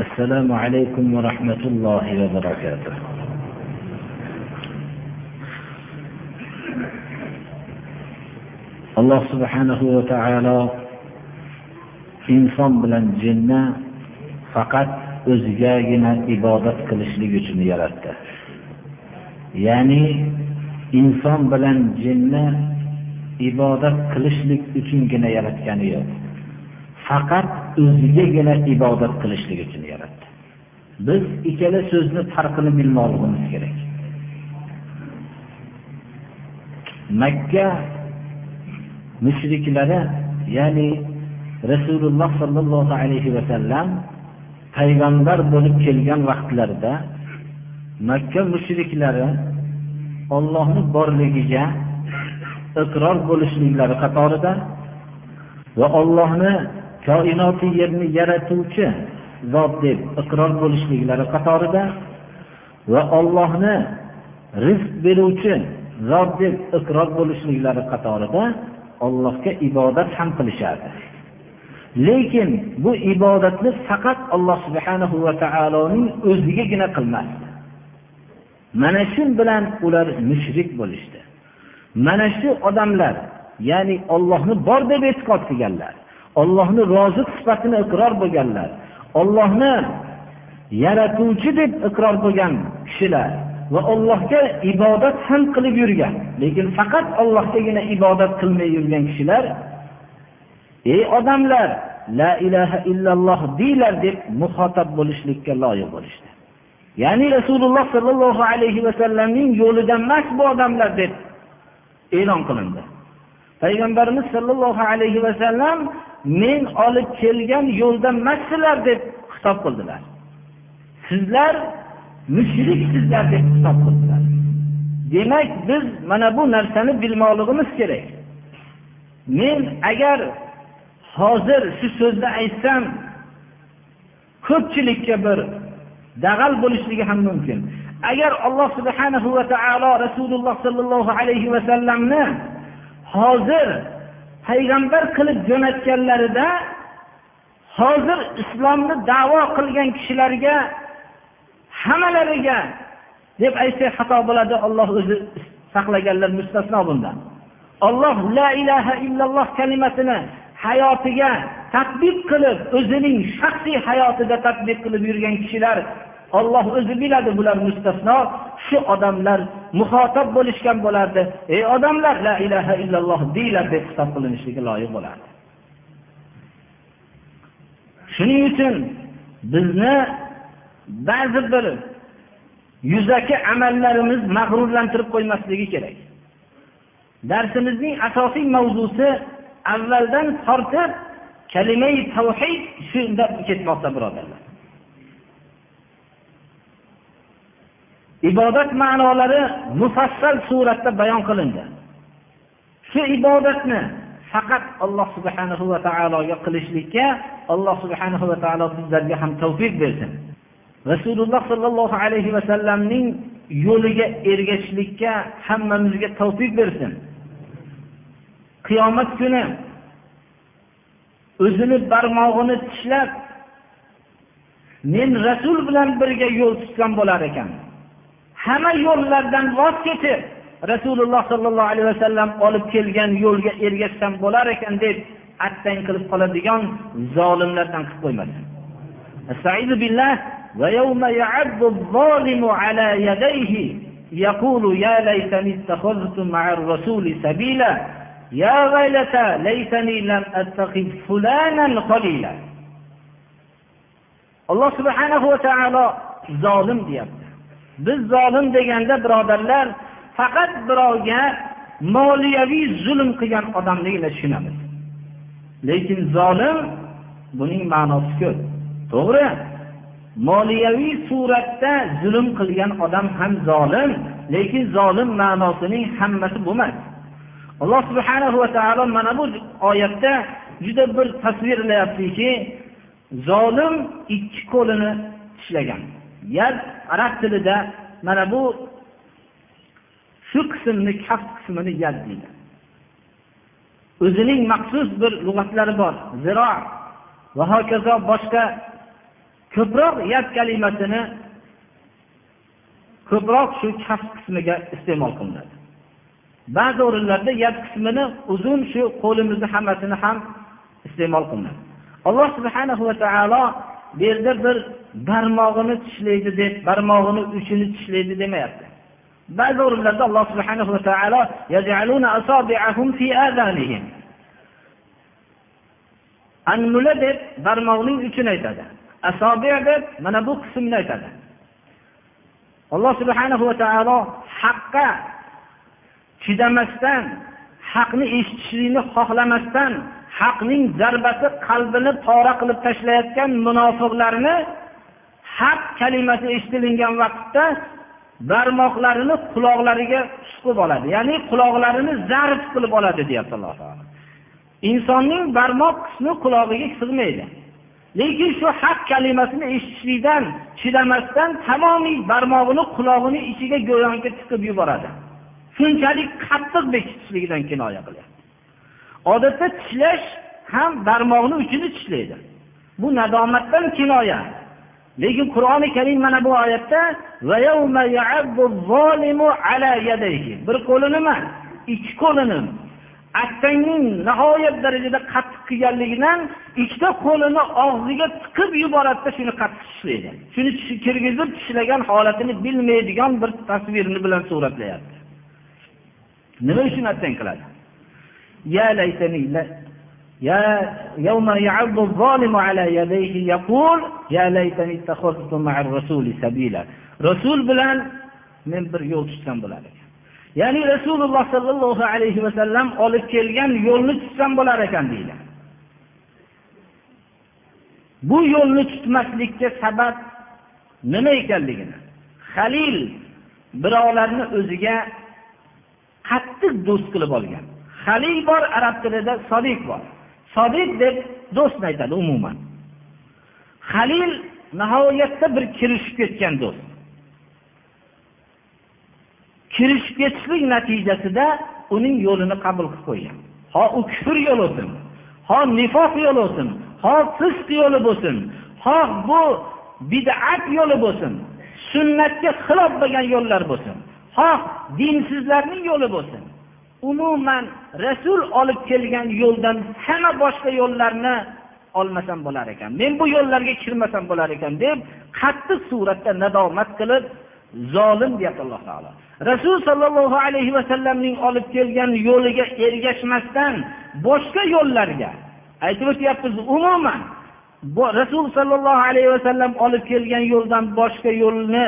السلام عليكم ورحمة الله وبركاته alloh subhanahu va taolo inson bilan jinni faqat o'zigagina ibodat qilishlik uchun yaratdi ya'ni inson bilan jinni ibodat qilishlik uchungina yaratgani yo'q Faqat o'zigagina ibodat qilishlik uchun yaratdi. Biz ikkala so'zni farqini bilmoqligimiz kerak. Makka mushriklari ya'ni rasululloh sollallohu alayhi vasallam payg'ambar bo'lib kelgan vaqtlarida makka mushriklari ollohni borligiga iqror bo'lishliklari qatorida va ollohni koinoti yerni yaratuvchi zot deb iqror bo'lishliklari qatorida va ollohni rizq beruvchi zot deb iqror bo'lishliklari qatorida ollohga ibodat ham qilishardi. Lekin bu ibodatni faqat alloh subhanahu va taoloning o'zigagina qilmasdi. Mana shu bilan ular mushrik bo'lishdi. Mana shu odamlar ya'ni ollohni bor deb e'tiqod qilganlar ollohni roziq sifatini iqror bo'lganlar. Ollohni yaratuvchi deb iqror bo'lgan kishilar va Allohga ibodat ham qilib yurgan lekin faqat ollohgagina ibodat qilmay yurgan kishilar ey odamlar la ilaha illalloh deylar deb muxotab bo'lishlikka loyiq bo'lishdi. Ya'ni rasululloh sollallohu alayhi vasallamning yo'lidan emas bu odamlar deb e'lon qilindi. Payg'ambarimiz sollallohu alayhi vasallam men olib kelgan yo'lda emassizlar deb xitob qildilar. Sizlar mushriksizlar deb xitob qildilar. Demak biz mana bu narsani bilmoqligimiz kerak. Men agar hozir shu so'zni aytsam ko'pchilikka bir dag'al bo'lishligi ham mumkin. Agar alloh subhanahu va taolo rasululloh sollallohu alayhi vasallamni hozir payg'ambar qilib jo'natganlarida hozir islomni davo qilgan kishilarga hammalariga deb aytsak xato bo'ladi. Olloh o'zi saqlaganlar mustasno bundan. Olloh la ilaha illalloh kalimasini hayotiga tadbiq qilib o'zining shaxsiy hayotida tadbiq qilib yurgan kishilar olloh o'zi biladi bular mustasno shu odamlar muxotab bo'lishgan bo'lardi. Ey odamlar la ilaha illalloh deyglar deb xitob qilinishligi loyiq bo'lardi. Shuning uchun bizni ba'zi bir yuzaki amallarimiz mag'rurlantirib qo'ymasligi kerak. Darsimizning asosiy mavzusi avvaldan tortib kalimai tavhid shunda ketmoqda birodarlar. Ibodat ma'nolari mufassal suratda bayon qilindi. Shu ibodatni faqat alloh subhanahu va taologa qilishlikka alloh subhanahu va taolo bizlarga ham tavfiq bersin. Rasululloh sollallohu alayhi vasallamning yo'liga ergashishlikka hammamizga tavfiq bersin. Qiyomat kuni o'zini barmog'ini tishlab men rasul bilan birga yo'l tutgan bo'lar ekan. hamma yo'llardan voz kechib rasululloh sollallohu alayhi vasallam olib kelgan yo'lga ergashsam bo'lar ekan deb attang qilib qoladigan zolimlardan qilib qo'ymasin ويوم يعد الظالم على يديه يقول يا ليتني اتخذت مع الرسول سبيلا يا ويلتى ليتني لم اتخذ فلانا خليلا alloh subhanahu va taolo zolim deyapti Biz zolim deganda birodarlar faqat birovga moliyaviy zulm qilgan odamnigina tushunamiz. Lekin zolim buning ma'nosi ko'p. To'g'ri. Moliyaviy suratda zulm qilgan odam ham zolim lekin zolim ma'nosining hammasi bo'lmas alloh subhanahu va taolo mana bu oyatda juda bir tasvirlayaptiki zolim ikki qo'lini tishlagan. Yad arab tilida mana bu shu qismni kaft qismini yad deydi. O'zining maxsus bir lug'atlari bor. Ziro. Va hokazo boshqa ko'proq yad kalimasini ko'proq shu kaf qismiga iste'mol qilinadi. Ba'zi o'rinlarda yad qismini uzun shu qo'limizni hammasini ham iste'mol qilinadi. Alloh subhanahu va taolo bu yerda bir barmog'ini tishlaydi deb barmog'ini uchini tishlaydi demayapti. Ba'zi o'rinlarda alloh subhanahu va taolo anmula deb barmoqning uchini aytadi. Asobi deb mana bu qismni aytadi. Alloh subhanahu va taolo haqqa chidamasdan haqni eshitishlikni xohlamasdan haqning zarbasi qalbini pora qilib tashlayotgan munofiqlarni haq kalimasi eshitilingan vaqtda barmoqlarini quloqlariga suqib oladi. Ya'ni quloqlarini zarb qilib oladi deyapti alloh taolo. Insonning barmoq qismi qulog'iga sig'maydi. Lekin shu haq kalimasini eshitishlikdan chidamasdan tamomiy barmog'ini qulog'ini ichiga go'yoki tiqib yuboradi. Shunchalik qattiq bekitishligidan kinoya qilyapti odatda tishlash ham barmoqni uchini tishlaydi. Bu nadomatdan kinoya. Lekin qur'oni karim mana bu oyatda bir qo'lini emas ikki qo'lini. Attangning nihoyat darajada qattiq qilganligidan ikkita qo'lini og'ziga tiqib yuboradida shuni qattiq tishlaydi. Shuni kirgizib tishlagan holatini bilmaydigan bir tasvirni bilan suratlayapti nima uchun attang qiladi? يا يوم يعض الظالم على يديه يقول يا ليتني اتخذت مع الرسول سبيلا rasul bilan men bir yo'l tutsam bo'lar ekan ya'ni rasululloh sollallohu alayhi vasallam olib kelgan yo'lni tutsam bo'lar ekan deydi bu yo'lni tutmaslikka sabab nima ekanligini halil birovlarni o'ziga qattiq do'st qilib olgan Halik bor arab tilida sodiq bor. Sodiq deb do'stni aytadi umuman. Halil nihoyatda bir kirishib ketgan do'st. Kirishib ketishlik natijasida uning yo'lini qabul qilib qo'ygan. Ho u kufr yo'li bo'lsin ho nifoq yo'li bo'lsin ho fisq yo'li bo'lsin ho bu bid'at yo'li bo'lsin sunnatga xilof bo'lgan yo'llar bo'lsin xoh dinsizlarning yo'li bo'lsin. Umuman rasul olib kelgan yo'ldan hamma boshqa yo'llarni olmasam bo'lar ekan. Men bu yo'llarga kirmasam bo'lar ekan deb qattiq suratda nadomat qilib zolim deyapti alloh taolo. Rasul sollallohu alayhi vasallamning olib kelgan yo'liga ergashmasdan boshqa yo'llarga aytib o'tyapmiz umuman rasul sollallohu alayhi vasallam olib kelgan yo'ldan boshqa yo'lni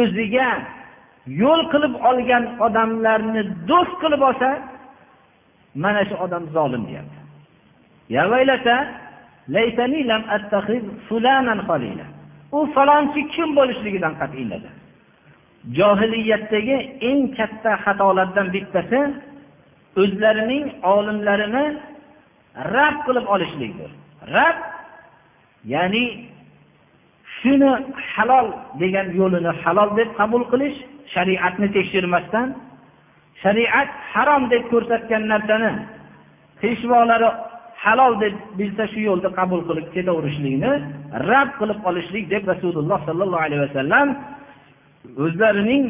o'ziga yo'l qilib olgan odamlarni do'st qilib olsa mana shu odam zolim deyapti. U falonchi kim bo'lishligidan qat'iy nazar johiliyatdagi eng katta xatolardan bittasi o'zlarining olimlarini rad qilib olishlikdir. Rad ya'ni shuni halol degan yo'lini halol deb qabul qilish shariatni tekshirmasdan shariat harom deb ko'rsatgan narsani peshvolari halol deb bilsa shu yo'lda qabul qilib ketaverishlikni rad qilib olishlik deb rasululloh sollallohu alayhi vasallam o'zlarining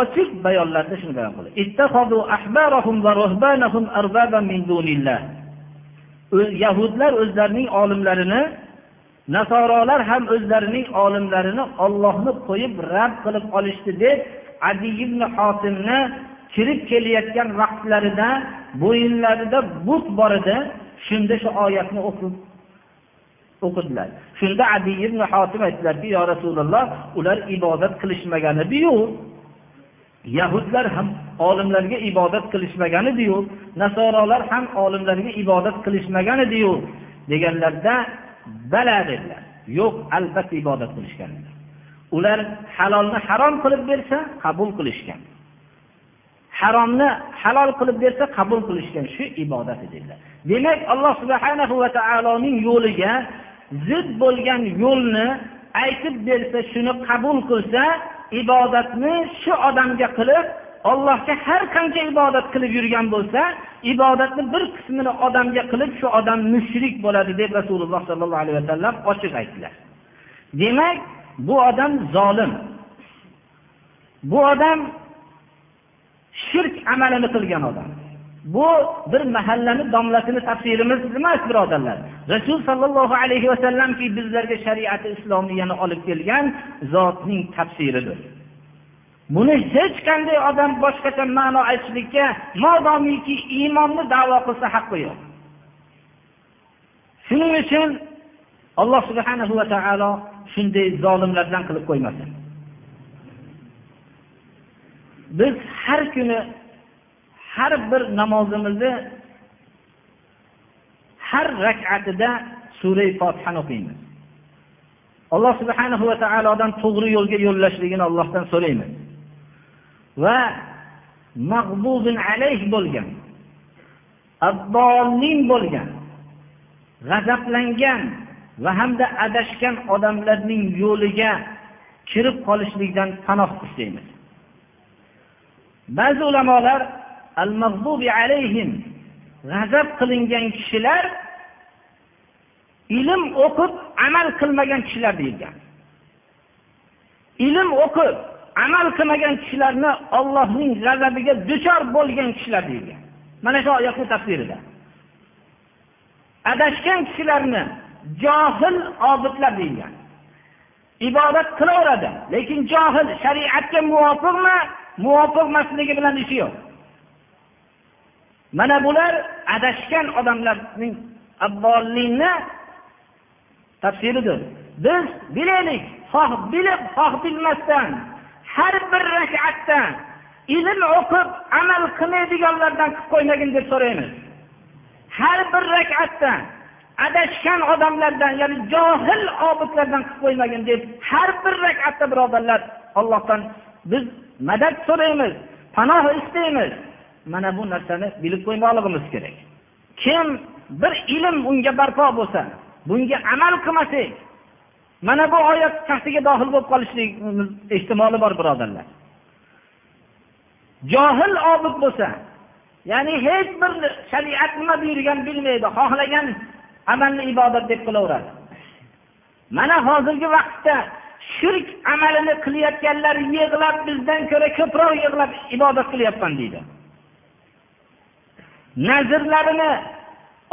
ochiq bayonlarida shuni bayon qildi. Yahudlar o'zlarining olimlarini nasorolar ham o'zlarining olimlarini ollohni qo'yib rad qilib olishdi deb adi ibn hotimni kirib kelayotgan vaqtlarida bo'yinlarida but bor edi. Shunda shu oyatni o'qib o'qidilar. Shunda adi ibn hotim aytdilarki yo rasululloh ular ibodat qilishmagan ediyu yahudlar ham olimlarga ibodat qilishmagan ediyu nasorolar ham olimlarga ibodat qilishmagan ediyu deganlarda bala dedilar yo'q albatta ibodat qilishgan ular halolni harom qilib bersa qabul qilishgan. Haromni halol qilib bersa qabul qilishgan. Shu ibodat dedilar. Demak alloh subhanahu va taoloning yo'liga zid bo'lgan yo'lni aytib bersa shuni qabul qilsa ibodatni shu odamga qilib ollohga har qancha ibodat qilib yurgan bo'lsa ibodatni bir qismini odamga qilib shu odam mushrik bo'ladi deb rasululloh sollallohu alayhi vasallam ochiq aytdilar. Demak bu odam zolim. Bu odam shirk amalini qilgan odam. Bu bir mahallani domlasini tafsirimiz emas birodarlar. Rasul sollallohu alayhi vasallamki bizlarga shariati islomiyani olib kelgan zotning tafsiridir. Buni hech qanday odam boshqacha ma'no aytishlikka modomiki iymonni davo qilsa haqqi yo'q. Shuning uchun alloh subhanahu va taolo shunday zolimlardan qilib qo'ymasin. Biz har kuni har bir namozimizni har rak'atida sura fotihani o'qiymiz. Alloh subhanahu va taolodan to'g'ri yo'lga yo'llashligini allohdan so'raymiz. Va mag'bubin alayh bo'lgan addolin bo'lgan g'azablangan va hamda adashgan odamlarning yo'liga kirib qolishlikdan panoh istaymiz. Ba'zi ulamolar al mag'bubi alayhim g'azab qilingan kishilar ilm o'qib amal qilmagan kishilar deyilgan. Ilm o'qib amal qilmagan kishilarni ollohning g'azabiga duchor bo'lgan kishilar deyilgan mana shu oyatni tafsirida. Adashgan kishilarni johil obidlar deyilgan ibodat qilaveradi lekin johil shariatga muvofiqmi? Muvofiq emasligi bilan ishi yo'q. Mana bular adashgan odamlarning abbollikni tafsiridir. Biz bilaylik xoh bilib xoh bilmasdan har bir rakatda ilm o'qib amal qilmaydiganlardan qilib qo'ymagin deb so'raymiz. Har bir rakatda adashgan odamlardan ya'ni johil obidlardan qilib qo'ymagin deb har bir rakatda birodarlar ollohdan biz madad so'raymiz panoh istaymiz. Mana bu narsani bilib qo'ymoqligimiz kerak. Kim bir ilm unga barpo bo'lsa bunga amal qilmasak mana bu oyat kaftiga dohil bo'lib qolishligimiz ehtimoli bor birodarlar. Johil obid bo'lsa ya'ni hech bir shariat nima buyurgan bilmaydi xohlagan amalni ibodat deb qilaveradi. Mana hozirgi vaqtda shirk amalini qilayotganlar yig'lab bizdan ko'ra ko'proq yig'lab ibodat qilyapman deydi. Nazrlarini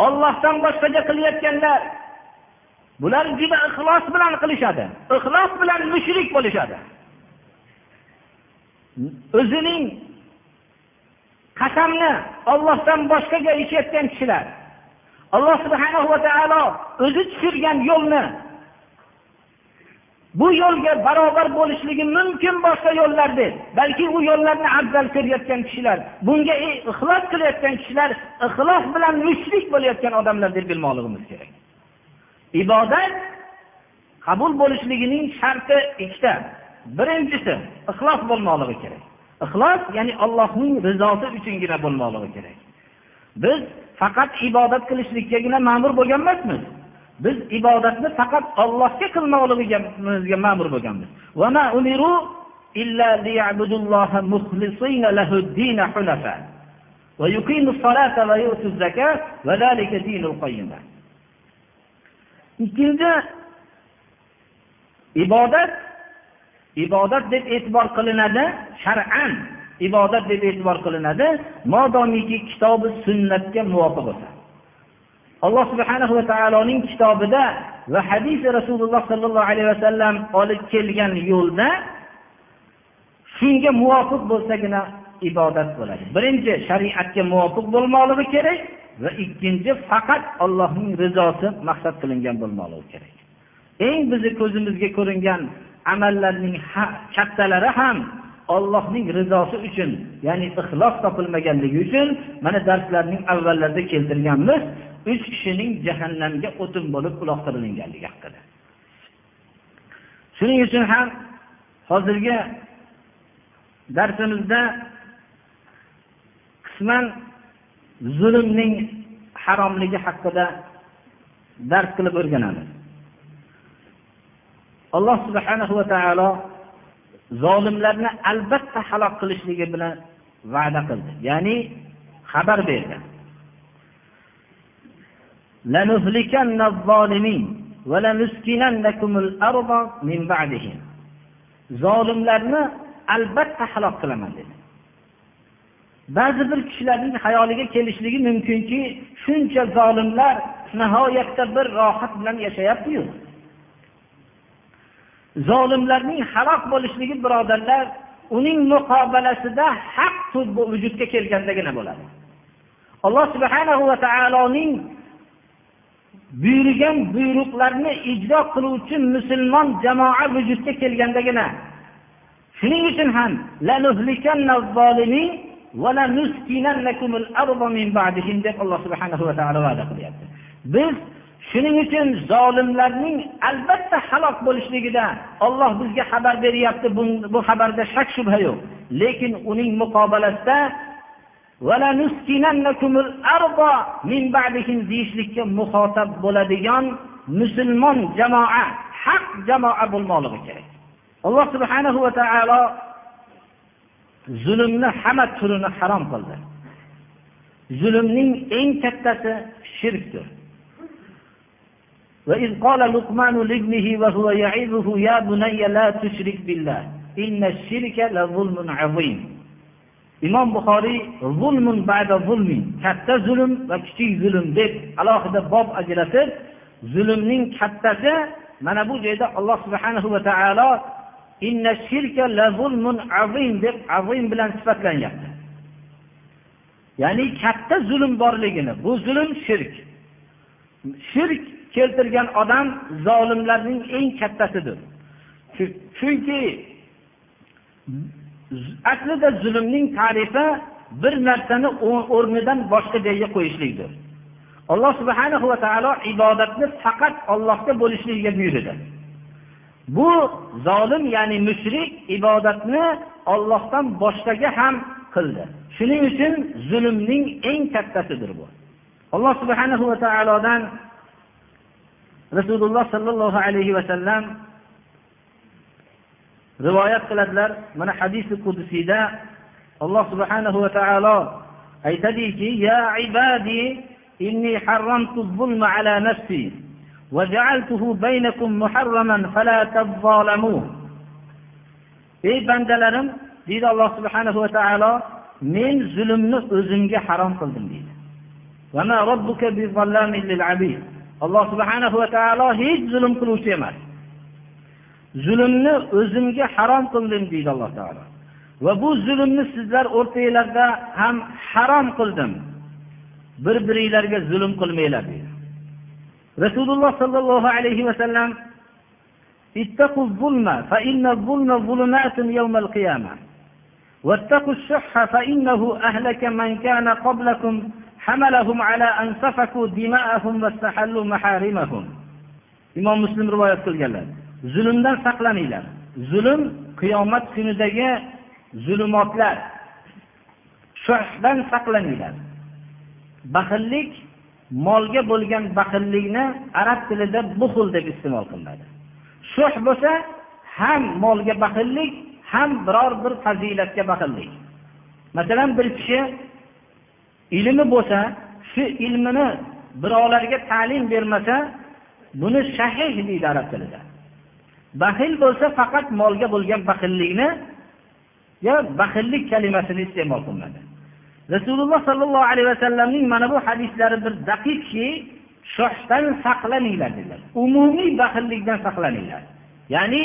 ollohdan boshqaga qilayotganlar bular juda ixlos bilan qilishadi. Ixlos bilan mushrik bo'lishadi. O'zining qasamni ollohdan boshqaga ichayotgan kishilar. Alloh subhana va taolo o'zi tushirgan yo'lni bu yo'lga barobar bo'lishligi mumkin boshqa yo'llar deb balki u yo'llarni afzal ko'rayotgan kishilar bunga ixlos qilayotgan kishilar ixlos bilan mushrik bo'layotgan odamlar deb bilmoqligimiz kerak. Ibodat qabul bo'lishligining sharti ikkita. Birinchisi ixlos bo'lmoqligi kerak. Ixlos ya'ni allohning rizosi uchungina bo'lmoqligi kerak. Biz faqat ibodat qilishlikkagina ma'mur bo'lgan emasmiz biz ibodatni faqat ollohga qilmoqligimizga ma'mur bo'lganmiz. Ikkinchi ibodat ibodat deb e'tibor qilinadi shar'an ibodat deb e'tibor qilinadi modomiki kitobi sunnatga muvofiq bo'lsa. Alloh subhana va taoloning kitobida va hadisi rasululloh sollallohu alayhi vasallam olib kelgan yo'lda shunga muvofiq bo'lsagina ibodat bo'ladi. Birinchi shariatga muvofiq bo'lmoqligi kerak. Va ikkinchi faqat allohning rizosi maqsad qilingan bo'lmoqligi kerak. Eng bizni ko'zimizga ko'ringan amallarning kattalari ham Allohning rizosi uchun ya'ni ixlos topilmaganligi uchun mana darslarning avvallarida keltirganmiz uch kishining jahannamga o'tin bo'lib uloqtirilganligi haqida. Shuning uchun ham hozirgi darsimizda qisman zulmning haromligi haqida dars qilib o'rganamiz alloh subhanahu va taolo zolimlarni albatta halok qilishligi bilan va'da qildi. Ya'ni xabar berdi. Zolimlarni albatta halok qilaman dedi. Ba'zi bir kishilarning hayoliga kelishligi mumkinki shuncha zolimlar nihoyatda bir rohat bilan yashayaptiyu. Zolimlarning halok bo'lishligi birodarlar uning muqobalasida haq vujudga kelgandagina bo'ladi. Alloh subhanahu va taoloning buyurgan buyruqlarni ijro qiluvchi musulmon jamoa vujudga kelgandagina shuning uchun ham deb alloh subhanahu va taolo va'da qilyapti. Biz shuning uchun zolimlarning albatta halok bo'lishligida olloh bizga xabar beryapti. Bu, xabarda shak shubha yo'q. Lekin uning muqobalasida deyishlikka muxotab bo'ladigan musulmon jamoa haq jamoa bo'lmoqligi kerak. Alloh subhanahu va taolo zulmni hamma turini harom qildi zulmning eng kattasi shirkdir وإذ قال لقمان لابنه وهو يعظه يا بني لا تشرك بالله إن الشرك لظلم عظيم imom buxoriy zulmun ba'da zulmin katta zulm va kichik zulm deb alohida bob ajratib zulmning kattasi mana bu joyda alloh subhanahu va taolo deb azim bilan sifatlanyapti. Ya'ni katta zulm borligini bu zulm shirk. Shirk keltirgan odam zolimlarning eng kattasidir. Chunki aslida zulmning tarifi bir narsani o'rnidan boshqa joyga qo'yishlikdir. Alloh subhanahu va taolo ibodatni faqat ollohga bo'lishligiga buyurdi. Bu zolim ya'ni mushrik ibodatni ollohdan boshqaga ham qildi. Shuning uchun zulmning eng kattasidir bu. Alloh subhanahu va taolodan rasululloh sollallohu alayhi vasallam rivoyat qiladilar. Mana hadisi qudusiyda alloh subhanahu va taolo aytadiki ya ibadi inni harramtu zulma ala nafsi. وجعلته بينكم محرما فلا تظالموا ey bandalarim deydi alloh subhanahu va taolo men zulmni o'zimga harom qildim deydi alloh subhanahu va taolo hech zulm qiluvchi emas zulmni o'zimga harom qildim deydi alloh taolo va bu zulmni sizlar o'rtanglarda ham harom qildim bir biringlarga zulm qilmanglar deydi rasululloh sollallohu alayhi vasallam اتقوا الظلم فإن الظلم ظلمات يوم القيامة واتقوا الشح فإنه أهلك من كان قبلكم حملهم على أن سفكوا دماءهم واستحلوا محارمهم imom muslim rivoyat qilganlar zulmdan saqlaninglar zulm qiyomat kunidagi zulumotlar shuhdan saqlaninglar baxillik molga bo'lgan baxillikni arab tilida buxul deb iste'mol qilinadi. Shuh bo'lsa ham molga baxillik ham biror bir fazilatga baxillik. Masalan bir kishi ilmi bo'lsa shu ilmini birovlarga ta'lim bermasa buni shahih deydi arab tilida. Baxil bo'lsa faqat molga bo'lgan baxillikni yo baxillik kalimasini iste'mol qilinadi rasululloh sollallohu alayhi vasallamning mana bu hadislari bir daqiqki shohdan saqlaninglar dedilar. Umumiy baxillikdan saqlaninglar ya'ni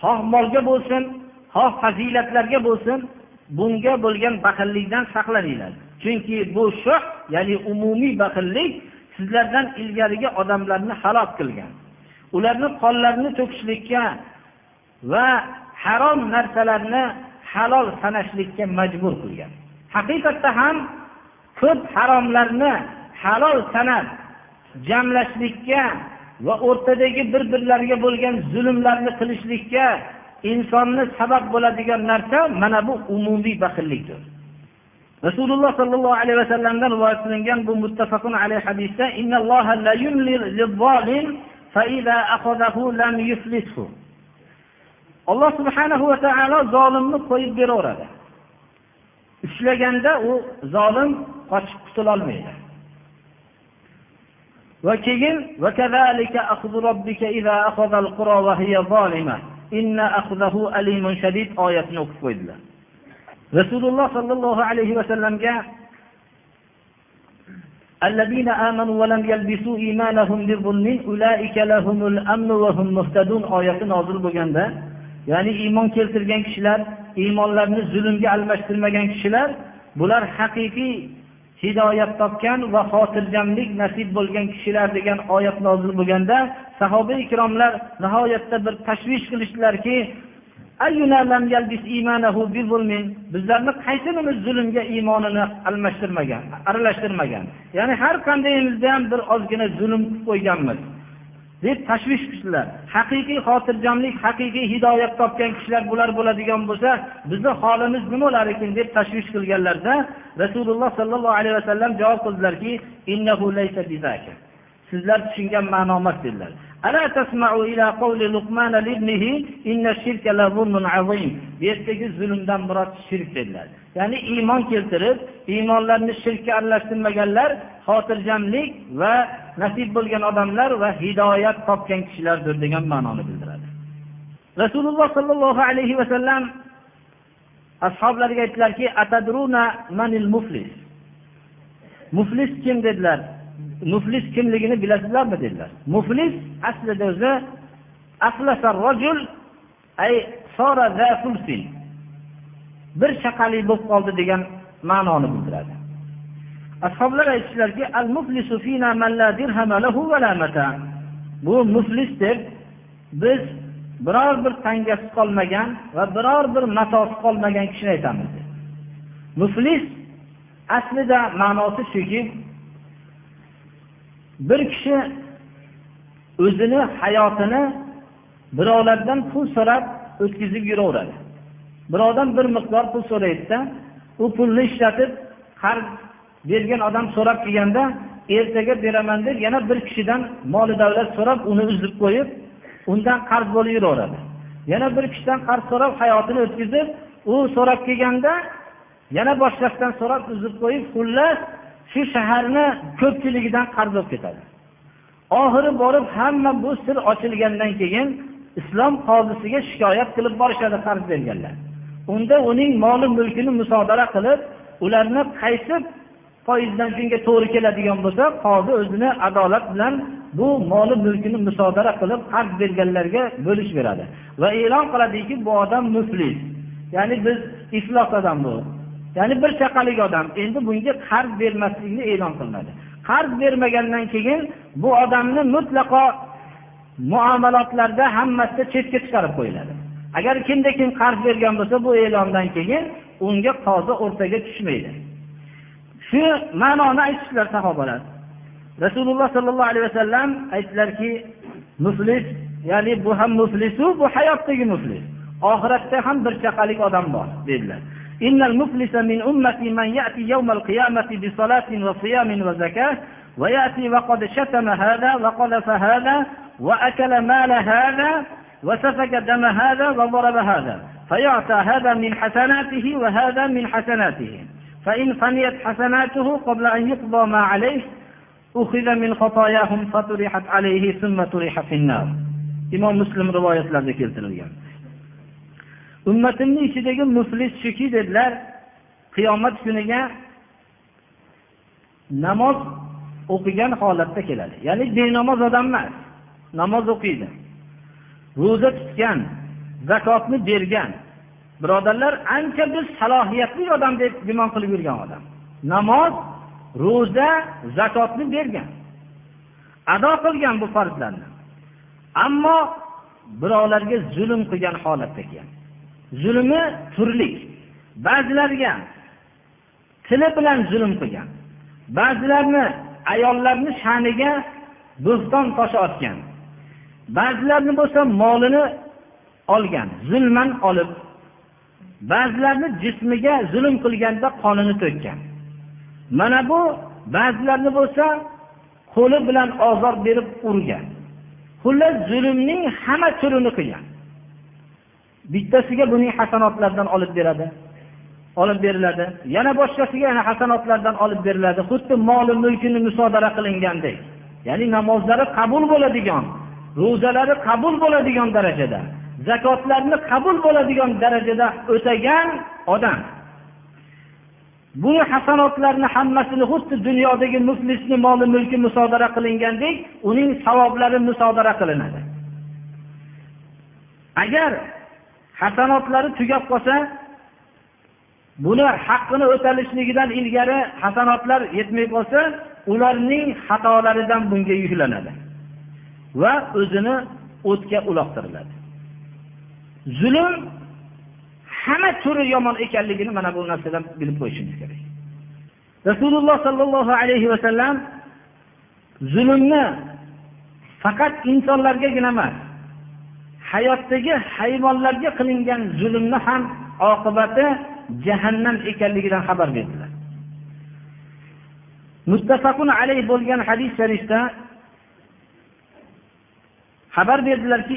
xoh molga bo'lsin xoh fazilatlarga bo'lsin bunga bo'lgan baxillikdan saqlaninglar chunki bu shoh ya'ni umumiy baxillik sizlardan ilgarigi odamlarni halok qilgan. Ularni qonlarini to'kishlikka va harom narsalarni halol sanashlikka majbur qilgan. Haqiqatda ham ko'p haromlarni halol sanab jamlashlikka va o'rtadagi bir birlariga bo'lgan zulmlarni qilishlikka insonni sabab bo'ladigan narsa mana bu umumiy baxillikdir. Rasululloh sollallohu alayhi vasallamdan rivoyat qilingan bu muttafaqun alayhi hadisda alloh subhanahu va taolo zolimni qo'yib beraveradi. ushlaganda u zolim qochib qutulolmaydi va keyin oyatini o'qib qo'ydilar rasululloh sollallohu alayhi vasallamga الذين آمنوا ولم يلبسوا إيمانهم بظلم أولئك لهم الأمن وهم مهتدون oyati nozil bo'lganda ya'ni iymon keltirgan kishilar iymonlarini zulmga almashtirmagan kishilar bular haqiqiy hidoyat topgan va xotirjamlik nasib bo'lgan kishilar degan oyat nozil bo'lganda sahoba ikromlar nihoyatda bir tashvish qilishdilarki bizlarni qaysimiz zulmga iymonini almashtirmagan aralashtirmagan. Ya'ni har qandayimizda ham bir ozgina zulm qilib qo'yganmiz. Deb tashvish qilishdilar. Haqiqiy xotirjamlik haqiqiy hidoyat topgan kishilar bular bo'ladigan bo'lsa bizni holimiz nima bo'lar ekan deb tashvish qilganlarda rasululloh sollallohu alayhi vasallam javob qildilarki sizlar tushungan ma'no emas dedilar. Bu yerdagi zulmdan murod shirk dedilar ya'ni iymon keltirib iymonlarini shirkka aralashtirmaganlar xotirjamlik va nasib bo'lgan odamlar va hidoyat topgan kishilardir degan ma'noni bildiradi. Rasululloh sollallohu alayhi vasallam ashoblariga aytdilarki muflis? Muflis kim? dedilar. Muflis kimligini bilasizlarmi dedilar. Muflis aslida o'zi bir shaqali bo'lib qoldi degan ma'noni bildiradi. Ashoblar aytishdilarki al bu muflis deb biz biror bir tangasi qolmagan va biror bir matosi qolmagan kishini aytamiz. Muflis aslida ma'nosi shuki bir kishi o'zini hayotini birovlardan pul so'rab o'tkazib yuraveradi. Birovdan bir miqdor pul so'raydida u pulni ishlatib qarz bergan odam so'rab kelganda ertaga beraman deb yana bir kishidan moli davlat so'rab uni uzib qo'yib undan qarz bo'lib yuraveradi. Yana bir kishidan qarz so'rab hayotini o'tkazib u so'rab kelganda yana boshqasidan so'rab uzib qo'yib xullas shu shaharni ko'pchiligidan qarz bo'lib ketadi. Oxiri borib hamma bu sir ochilgandan keyin islom qozisiga shikoyat qilib borishadi qarz berganlar. Unda uning moli mulkini musodara qilib ularni qaysi foizdan shunga to'g'ri keladigan bo'lsa qozi o'zini adolat bilan bu moli mulkini musodara qilib qarz berganlarga bo'lish beradi. Va e'lon qiladiki bu odam muflis. Ya'ni biz iflos odam bu. Ya'ni bir chaqalik odam endi bunga qarz bermaslikni e'lon qilinadi qarz bermagandan keyin bu odamni mutlaqo muomalotlarda hammasida chetga chiqarib qo'yiladi. Agar kimda kim qarz bergan bo'lsa bu e'londan keyin unga qozi o'rtaga tushmaydi. Shu ma'noni aytishdilar sahobalar. Rasululloh sollallohu alayhi vasallam aytdilarki muflis ya'ni bu ham muflisu bu hayotdagi muflis oxiratda ham bir chaqalik odam bor dedilar. إن المفلس من أمتي من يأتي يوم القيامة بصلاة وصيام وزكاة ويأتي وقد شتم هذا وقذف هذا وأكل مال هذا وسفك دم هذا وضرب هذا. فيعطى هذا من حسناته وهذا من حسناته. فإن فنيت حسناته قبل أن يقضى ما عليه أخذ من خطاياهم فطرحت عليه ثم طرح في النار. imom muslim rivoyatlarida keltirilgan ummatimni ichidagi muflis shuki dedilar qiyomat kuniga namoz o'qigan holatda keladi. Ya'ni benamoz odam emas namoz o'qiydi. Ro'za tutgan zakotni bergan birodarlar ancha biz salohiyatli odam deb gumon qilib yurgan odam. Namoz ro'za zakotni bergan. Ado qilgan bu farzlarni ammo birovlarga zulm qilgan holatda kelgan. Zulmi turli. Ba'zilarga tili bilan zulm qilgan. Ba'zilarni ayollarni sha'niga bo'xton toshi otgan. Ba'zilarni bo'lsa molini olgan zulman olib. Ba'zilarni jismiga zulm qilganda qonini to'kkan. Mana bu ba'zilarni bo'lsa qo'li bilan ozor berib urgan. Xullas zulmning hamma turini qilgan. Bittasiga buning hasanotlaridan olib beradi. Olib beriladi. Yana boshqasiga yana hasanotlardan olib beriladi. Xuddi moli mulkini musodara qilingandek. Ya'ni namozlari qabul bo'ladigan ro'zalari qabul bo'ladigan darajada zakotlarni qabul bo'ladigan darajada o'tagan odam. Bu hasanotlarni hammasini xuddi dunyodagi muflisni moli mulki musodara qilingandek uning savoblari musodara qilinadi. Agar hasanotlari tugab qolsa buni haqqini o'talishligidan ilgari hasanotlar yetmay qolsa ularning xatolaridan bunga yuklanadi va o'zini o'tga uloqtiriladi zulm hamma turi yomon ekanligini mana bu narsadan bilib qo'yishimiz kerak. Rasululloh sollallohu alayhi vasallam zulmni faqat insonlargagina emas hayotdagi hayvonlarga qilingan zulmni ham oqibati jahannam ekanligidan xabar berdilar muttafaqun alayh bo'lgan hadis sharifda xabar berdilarki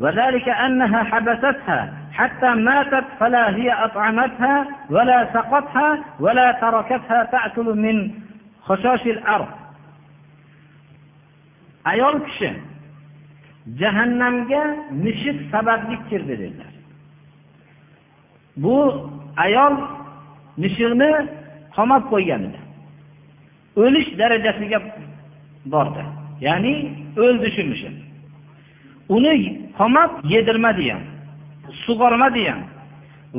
وذلك أنها حبستها حتى ماتت فلا هي أطعمتها ولا سقتها ولا تركتها تأكل من خشاش الأرض ayol kishi jahannamga mushuk sababli kirdi dedilar. Bu ayol mushukni qamab qo'ygan edi. O'lish darajasiga bordi. Ya'ni o'ldi shu mushuk. Uni qamab yedirmadi ham sug'ormadi ham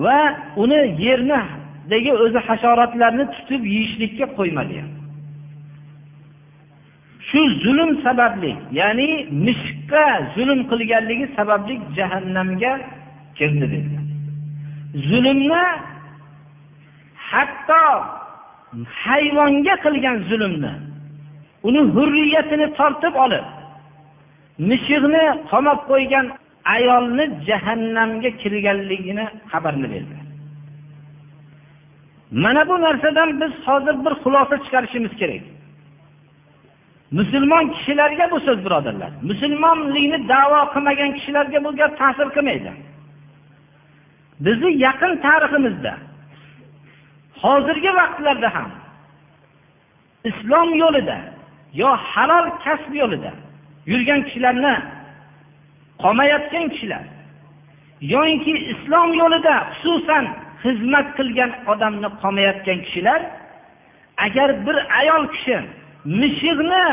va uni yernidagi o'zi hasharotlarni tutib yeyishlikka qo'ymadi ham. Shu zulm sababli ya'ni mushukqa zulm qilganligi sababli jahannamga kirdi dedilar zulmni hatto hayvonga qilgan zulmni uni hurriyatini tortib olib mushukni qamab qo'ygan ayolni jahannamga kirganligini xabarini berdi. Mana bu narsadan biz hozir bir xulosa chiqarishimiz kerak. Musulmon kishilarga bu so'z birodarlar. Musulmonlikni davo qilmagan kishilarga bu gap ta'sir qilmaydi. Bizni yaqin tariximizda hozirgi vaqtlarda ham islom yo'lida yo halol kasb yo'lida yurgan kishilarni qolmayotgan kishilar yoyinki islom yo'lida xususan xizmat qilgan odamni qolmayotgan kishilar agar bir ayol kishi mushukni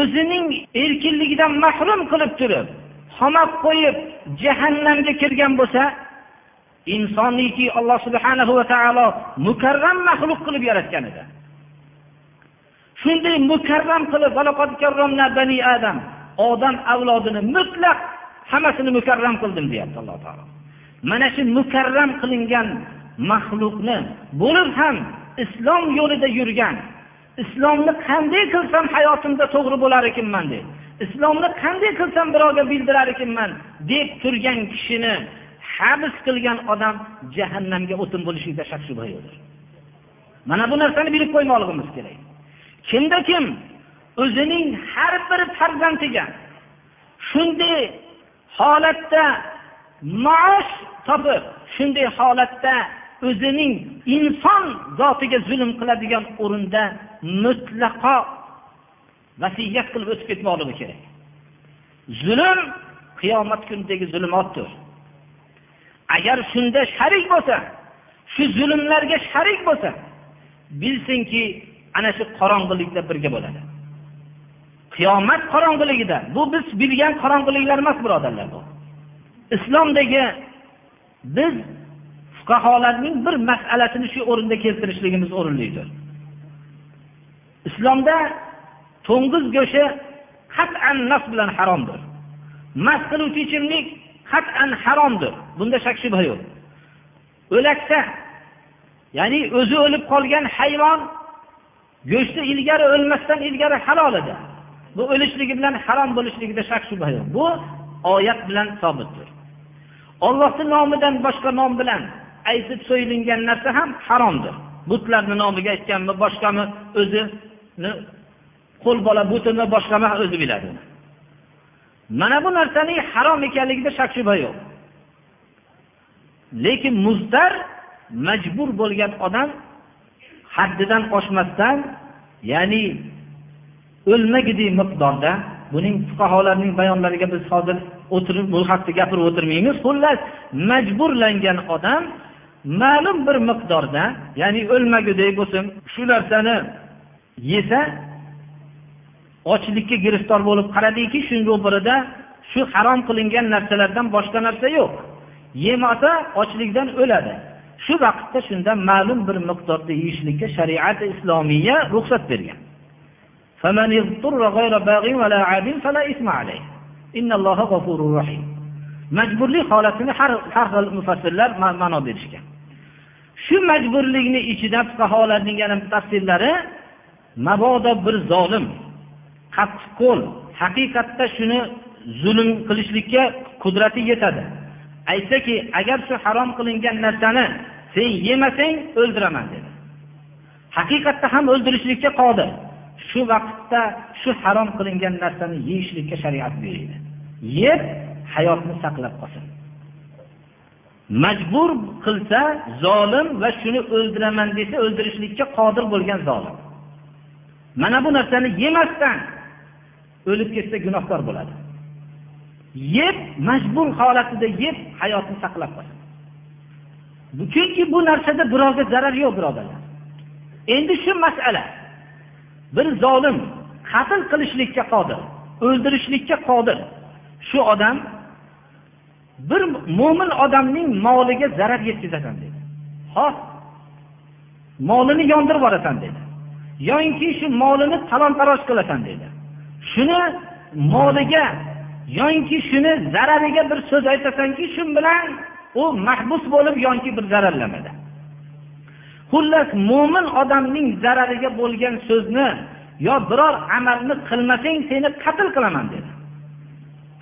o'zining erkinligidan mahrum qilib turib qamab qo'yib jahannamga kirgan bo'lsa insonniki alloh subhanahu va taolo mukarram maxluq qilib yaratgan edi. Shunday mukarram qilib bani adam odam avlodini mutlaq hammasini mukarram qildim deyapti alloh taolo. Mana shu mukarram qilingan maxluqni bo'lib ham islom yo'lida yurgan islomni qanday qilsam hayotimda to'g'ri bo'lar ekanman deb islomni qanday qilsam birovga bildirar ekanman deb turgan kishini habs qilgan odam jahannamga o'tin bo'lishlikda shak shubha yo'qdir. Mana bu narsani bilib qo'ymoqligimiz kerak. Kimda kim o'zining har bir farzandiga shunday holatda maosh topib shunday holatda o'zining inson zotiga zulm qiladigan o'rinda mutlaqo vasiyat qilib o'tib ketmoqligi kerak. Zulm qiyomat kunidagi zulmotdir. Agar shunda sharik bo'lsa shu zulmlarga sharik bo'lsa bilsinki ana shu qorong'ilikda birga bo'ladi. Qiyomat qorong'iligida bu biz bilgan qorong'iliklar emas birodarlar bu. Islomdagi biz fuqarolarning bir masalasini shu o'rinda keltirishligimiz o'rinlidir. Islomda to'ng'iz go'shti qat'an nas bilan haromdir. Mast qiluvchi ichimlik qat'an haromdir. Bunda shak shubha yo'q. O'laksa ya'ni o'zi o'lib qolgan hayvon go'shti ilgari o'lmasdan ilgari halol edi. Bu o'lishligi bilan harom bo'lishligida shak shubha yo'q. Bu oyat bilan sobitdir. Ollohni nomidan boshqa nom bilan aytib so'yilingan narsa ham haromdir. Butlarni nomiga aytganmi boshqami o'zi qo'l bola butini boshqami o'zi biladi mana bu narsaning harom ekanligida shak shubha yo'q. Lekin muztar majbur bo'lgan odam haddidan oshmasdan ya'ni o'lmagidek miqdorda buning fuqarolarning bayonlariga biz hozir o'tirib bu haqda gapirib o'tirmaymiz xullas majburlangan odam ma'lum bir miqdorda ya'ni o'lmagudek bo'lsin shu narsani yesa ochlikka giriftor bo'lib qaradiki shuni ro'parida shu harom qilingan narsalardan boshqa narsa yo'q. Yemasa ochlikdan o'ladi. Shu vaqtda shunda ma'lum bir miqdorda yeyishlikka shariat islomiya ruxsat bergan. Majburlik holatini har har xil mufassirlar ma'no berishgan. Shu majburlikni ichida fuqarolarning yana tafsirlari mabodo bir zolim qattiqqo'l haqiqatda shuni zulm qilishlikka qudrati yetadi. Aytsaki agar shu harom qilingan narsani sen yemasang o'ldiraman dedi. Haqiqatda ham o'ldirishlikka qodir. Shu vaqtda shu harom qilingan narsani yeyishlikka shariat buyurdi yeb hayotni saqlab qolsin. Majbur qilsa zolim va shuni o'ldiraman desa o'ldirishlikka qodir bo'lgan zolim. Mana bu narsani yemasdan o'lib ketsa gunohkor bo'ladi. Yeb majbur holatida yeb hayotni saqlab qoladi chunki bu narsada birovga zarar yo'q birodarlar. Endi shu masala bir zolim qatl qilishlikka qodir o'ldirishlikka qodir. Shu odam bir mo'min odamning moliga zarar yetkazasan dedi. Xoh molini yondirib yuborasan dedi. Yoyinki shu molini talon taroj qilasan dedi. Shuni moliga yoyinki shuni zarariga bir so'z aytasanki shu bilan u mahbus bo'lib yoki bir zararlanadi xullas mo'min odamning zarariga bo'lgan so'zni yo biror amalni qilmasang seni qatl qilaman dedi.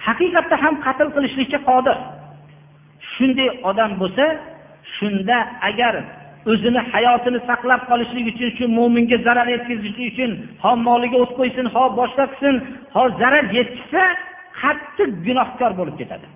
Haqiqatda ham qatl qilishlikka qodir. Shunday odam bo'lsa shunda agar o'zini hayotini saqlab qolishlik uchun shu mo'minga zarar yetkazish uchun ho moliga o't qo'ysin ho boshqa qilsin ho zarar yetkazsa qattiq gunohkor bo'lib ketadi.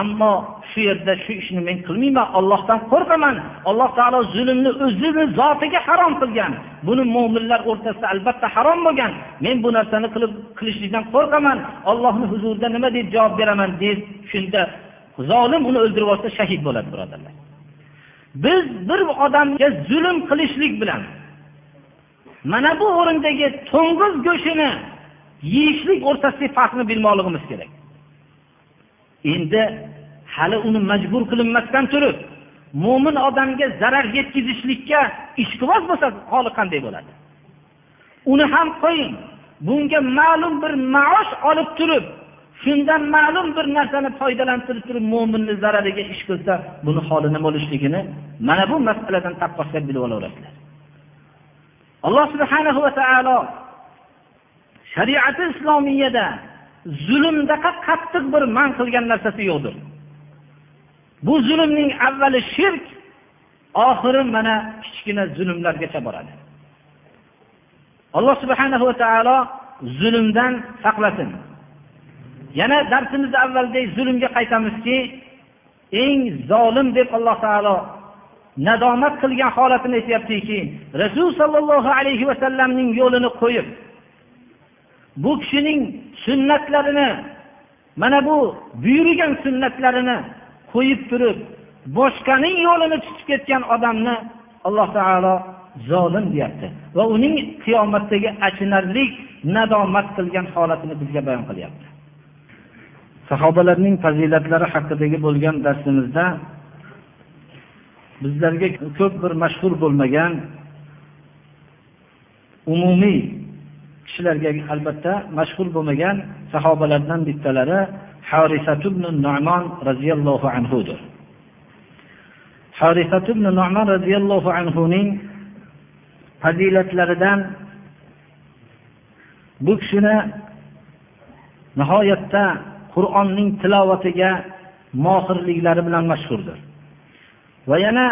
Ammo shu yerda shu ishni men qilmayman ollohdan qo'rqaman. Alloh taolo zulmni o'zini zotiga harom qilgan. Buni mo'minlar o'rtasida albatta harom bo'lgan. Men bu narsani qilib qilishlikdan qo'rqaman. Ollohni huzurida nima deb javob beraman deb shunda zolim uni o'ldirib yuborsa shahid bo'ladi birodarlar. Biz bir odamga zulm qilishlik bilan mana bu o'rindagi to'ng'iz go'shtini yeyishlik o'rtasidagi farqni bilmoqligimiz kerak. Endi hali uni majbur qilinmasdan turib mo'min odamga zarar yetkazishlikka ishqiboz bo'lsa holi qanday bo'ladi? Uni ham qo'ying bunga ma'lum bir maosh olib turib shundan ma'lum bir narsani foydalantirib turib mo'minni zarariga ish qilsa buni holi nima bo'lishligini mana bu masaladan taqqoslab bilib olaverasizlar. Alloh subhanahu va taolo shariati islomiyada zulmdaqa qattiq bir man qilgan narsasi yo'qdir. Bu zulmning avvali shirk oxiri mana kichkina zulmlargacha boradi. Alloh subhanahu va taolo zulmdan saqlasin. Yana darsimizni avvalidek zulmga qaytamizki eng zolim deb alloh taolo nadomat qilgan holatini aytyaptiki rasul sollallohu alayhi vasallamning yo'lini qo'yib bu kishining sunnatlarini mana bu buyurgan sunnatlarini qo'yib turib boshqaning yo'lini tutib ketgan odamni alloh taolo zolim deyapti va uning qiyomatdagi achinarli nadomat qilgan holatini bizga bayon qilyapti. Sahobalarning fazilatlari haqidagi bo'lgan darsimizda bizlarga ko'p bir mashhur bo'lmagan umumiy kishilarga albatta mashhur bo'lmagan sahobalardan bittalari nomon roziyallohu anhudir. Nomon roziyallohu anhuning fazilatlaridan bu kishini nihoyatda qur'onning tilovatiga mohirliklari bilan mashhurdir va yana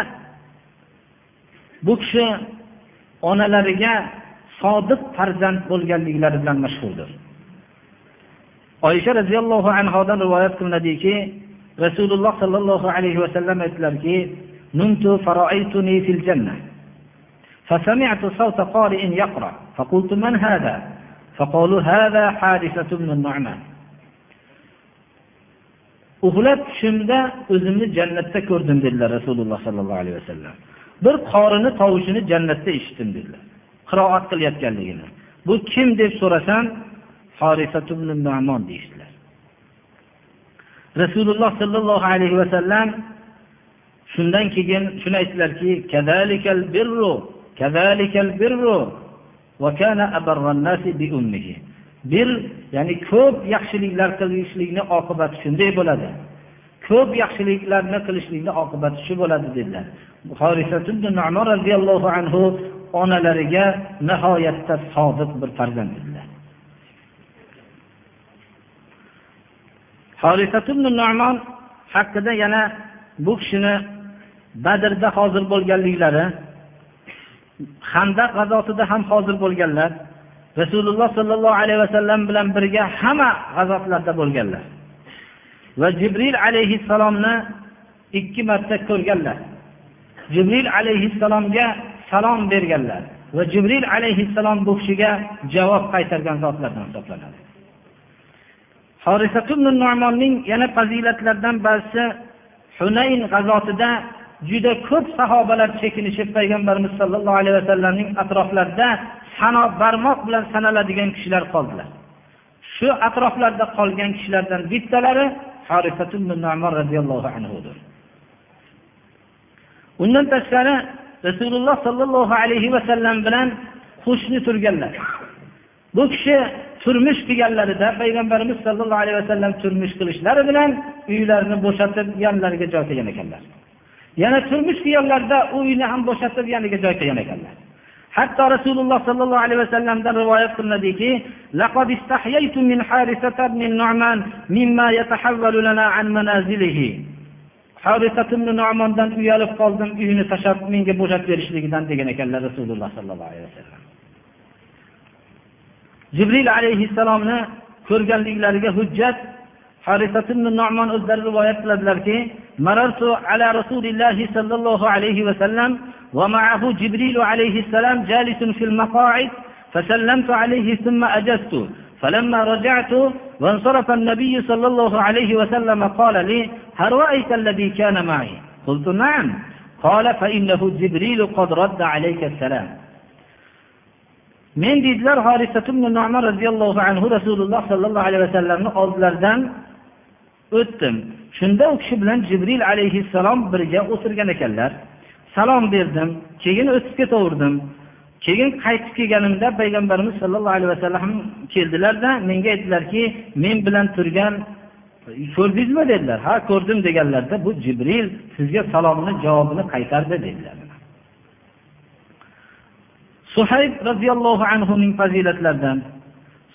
bu kishi onalariga sodiq farzand bo'lganliklari bilan mashhurdir oysha roziyallohu anhodan rivoyat qilinadiki rasululloh sollallohu alayhi vasallam aytdilarki فسمعت صوت قارئ يقرأ فقلت من هذا فقالوا هذا حارثة بن النعمان uxlab tushimda o'zimni jannatda ko'rdim dedilar rasululloh sollallohu alayhi vasallam. Bir qorini tovushini jannatda eshitdim dedilar. Qiroat qilayotganligini. Bu kim deb so'rasam deyishdilar. Rasululloh sollallohu alayhi vasallam shundan keyin shuni aytdilarki bir ya'ni ko'p yaxshiliklar qilishlikni oqibati shunday bo'ladi. Ko'p yaxshiliklarni qilishlikni oqibati shu bo'ladi dedilar. Roziyallohu anhu onalariga nihoyatda sodiq bir farzand edilar nomon haqida yana bu kishini badrda hozir bo'lganliklari handaq g'azotida ham hozir bo'lganlar rasululloh sollallohu alayhi vasallam bilan birga hamma g'azotlarda bo'lganlar. Va jibril alayhissalomni ikki marta ko'rganlar. Jibril alayhissalomga salom berganlar va jibril alayhissalom bu kishiga javob qaytargan zotlardan hisoblanadi. Nomonning yana fazilatlaridan ba'zisi hunayn g'azotida juda ko'p sahobalar chekinishib payg'ambarimiz sollallohu alayhi vasallamning atroflarida sano barmoq bilan sanaladigan kishilar qoldilar. Shu atroflarda qolgan kishilardan bittalari roziyallohu anhudir. Undan tashqari rasululloh sollallohu alayhi vasallam bilan qo'shni turganlar. Bu kishi turmush qilganlarida payg'ambarimiz sollallohu alayhi vasallam turmush qilishlari bilan uylarini bo'shatib yonlariga joy qilgan ekanlar. Yana turmush qilganlarida u uyni ham bo'shatib yoniga joy qilgan ekanlar. Hatto rasululloh sollallohu alayhi vasallamdan rivoyat qilinadiki nomondan uyalib qoldim uyini tashlab menga bo'shatib berishligidan degan ekanlar rasululloh sollallohu alayhi vasallam. Jibril alayhissalomni ko'rganliklariga hujjat حارثة بن النعمان harisatib nomon o'zlari مررت على رسول الله صلى الله عليه وسلم ومعه جبريل عليه السلام جالس في المقاعد فسلمت عليه ثم أجزت. فلما رجعت وانصرف النبي صلى الله عليه وسلم قال لي هل رأيت الذي كان معي؟ قلت نعم. قال فإنه جبريل قد رد عليك السلام. من ديدلر حارثة بن النعمان رضي الله عنه رسول الله صلى الله عليه وسلم أضلردن o'tdim. Shunda u kishi bilan jibril alayhissalom birga o'tirgan ekanlar. Salom berdim keyin o'tib ketaverdim. Keyin qaytib kelganimda payg'ambarimiz sollallohu alayhi vasallam keldilarda menga aytdilarki men bilan turgan ko'rdingizmi? dedilar. Ha ko'rdim deganlarida bu jibril sizga salomni javobini qaytardi dedilar. Suhayb roziyallohu anhuning fazilatlaridan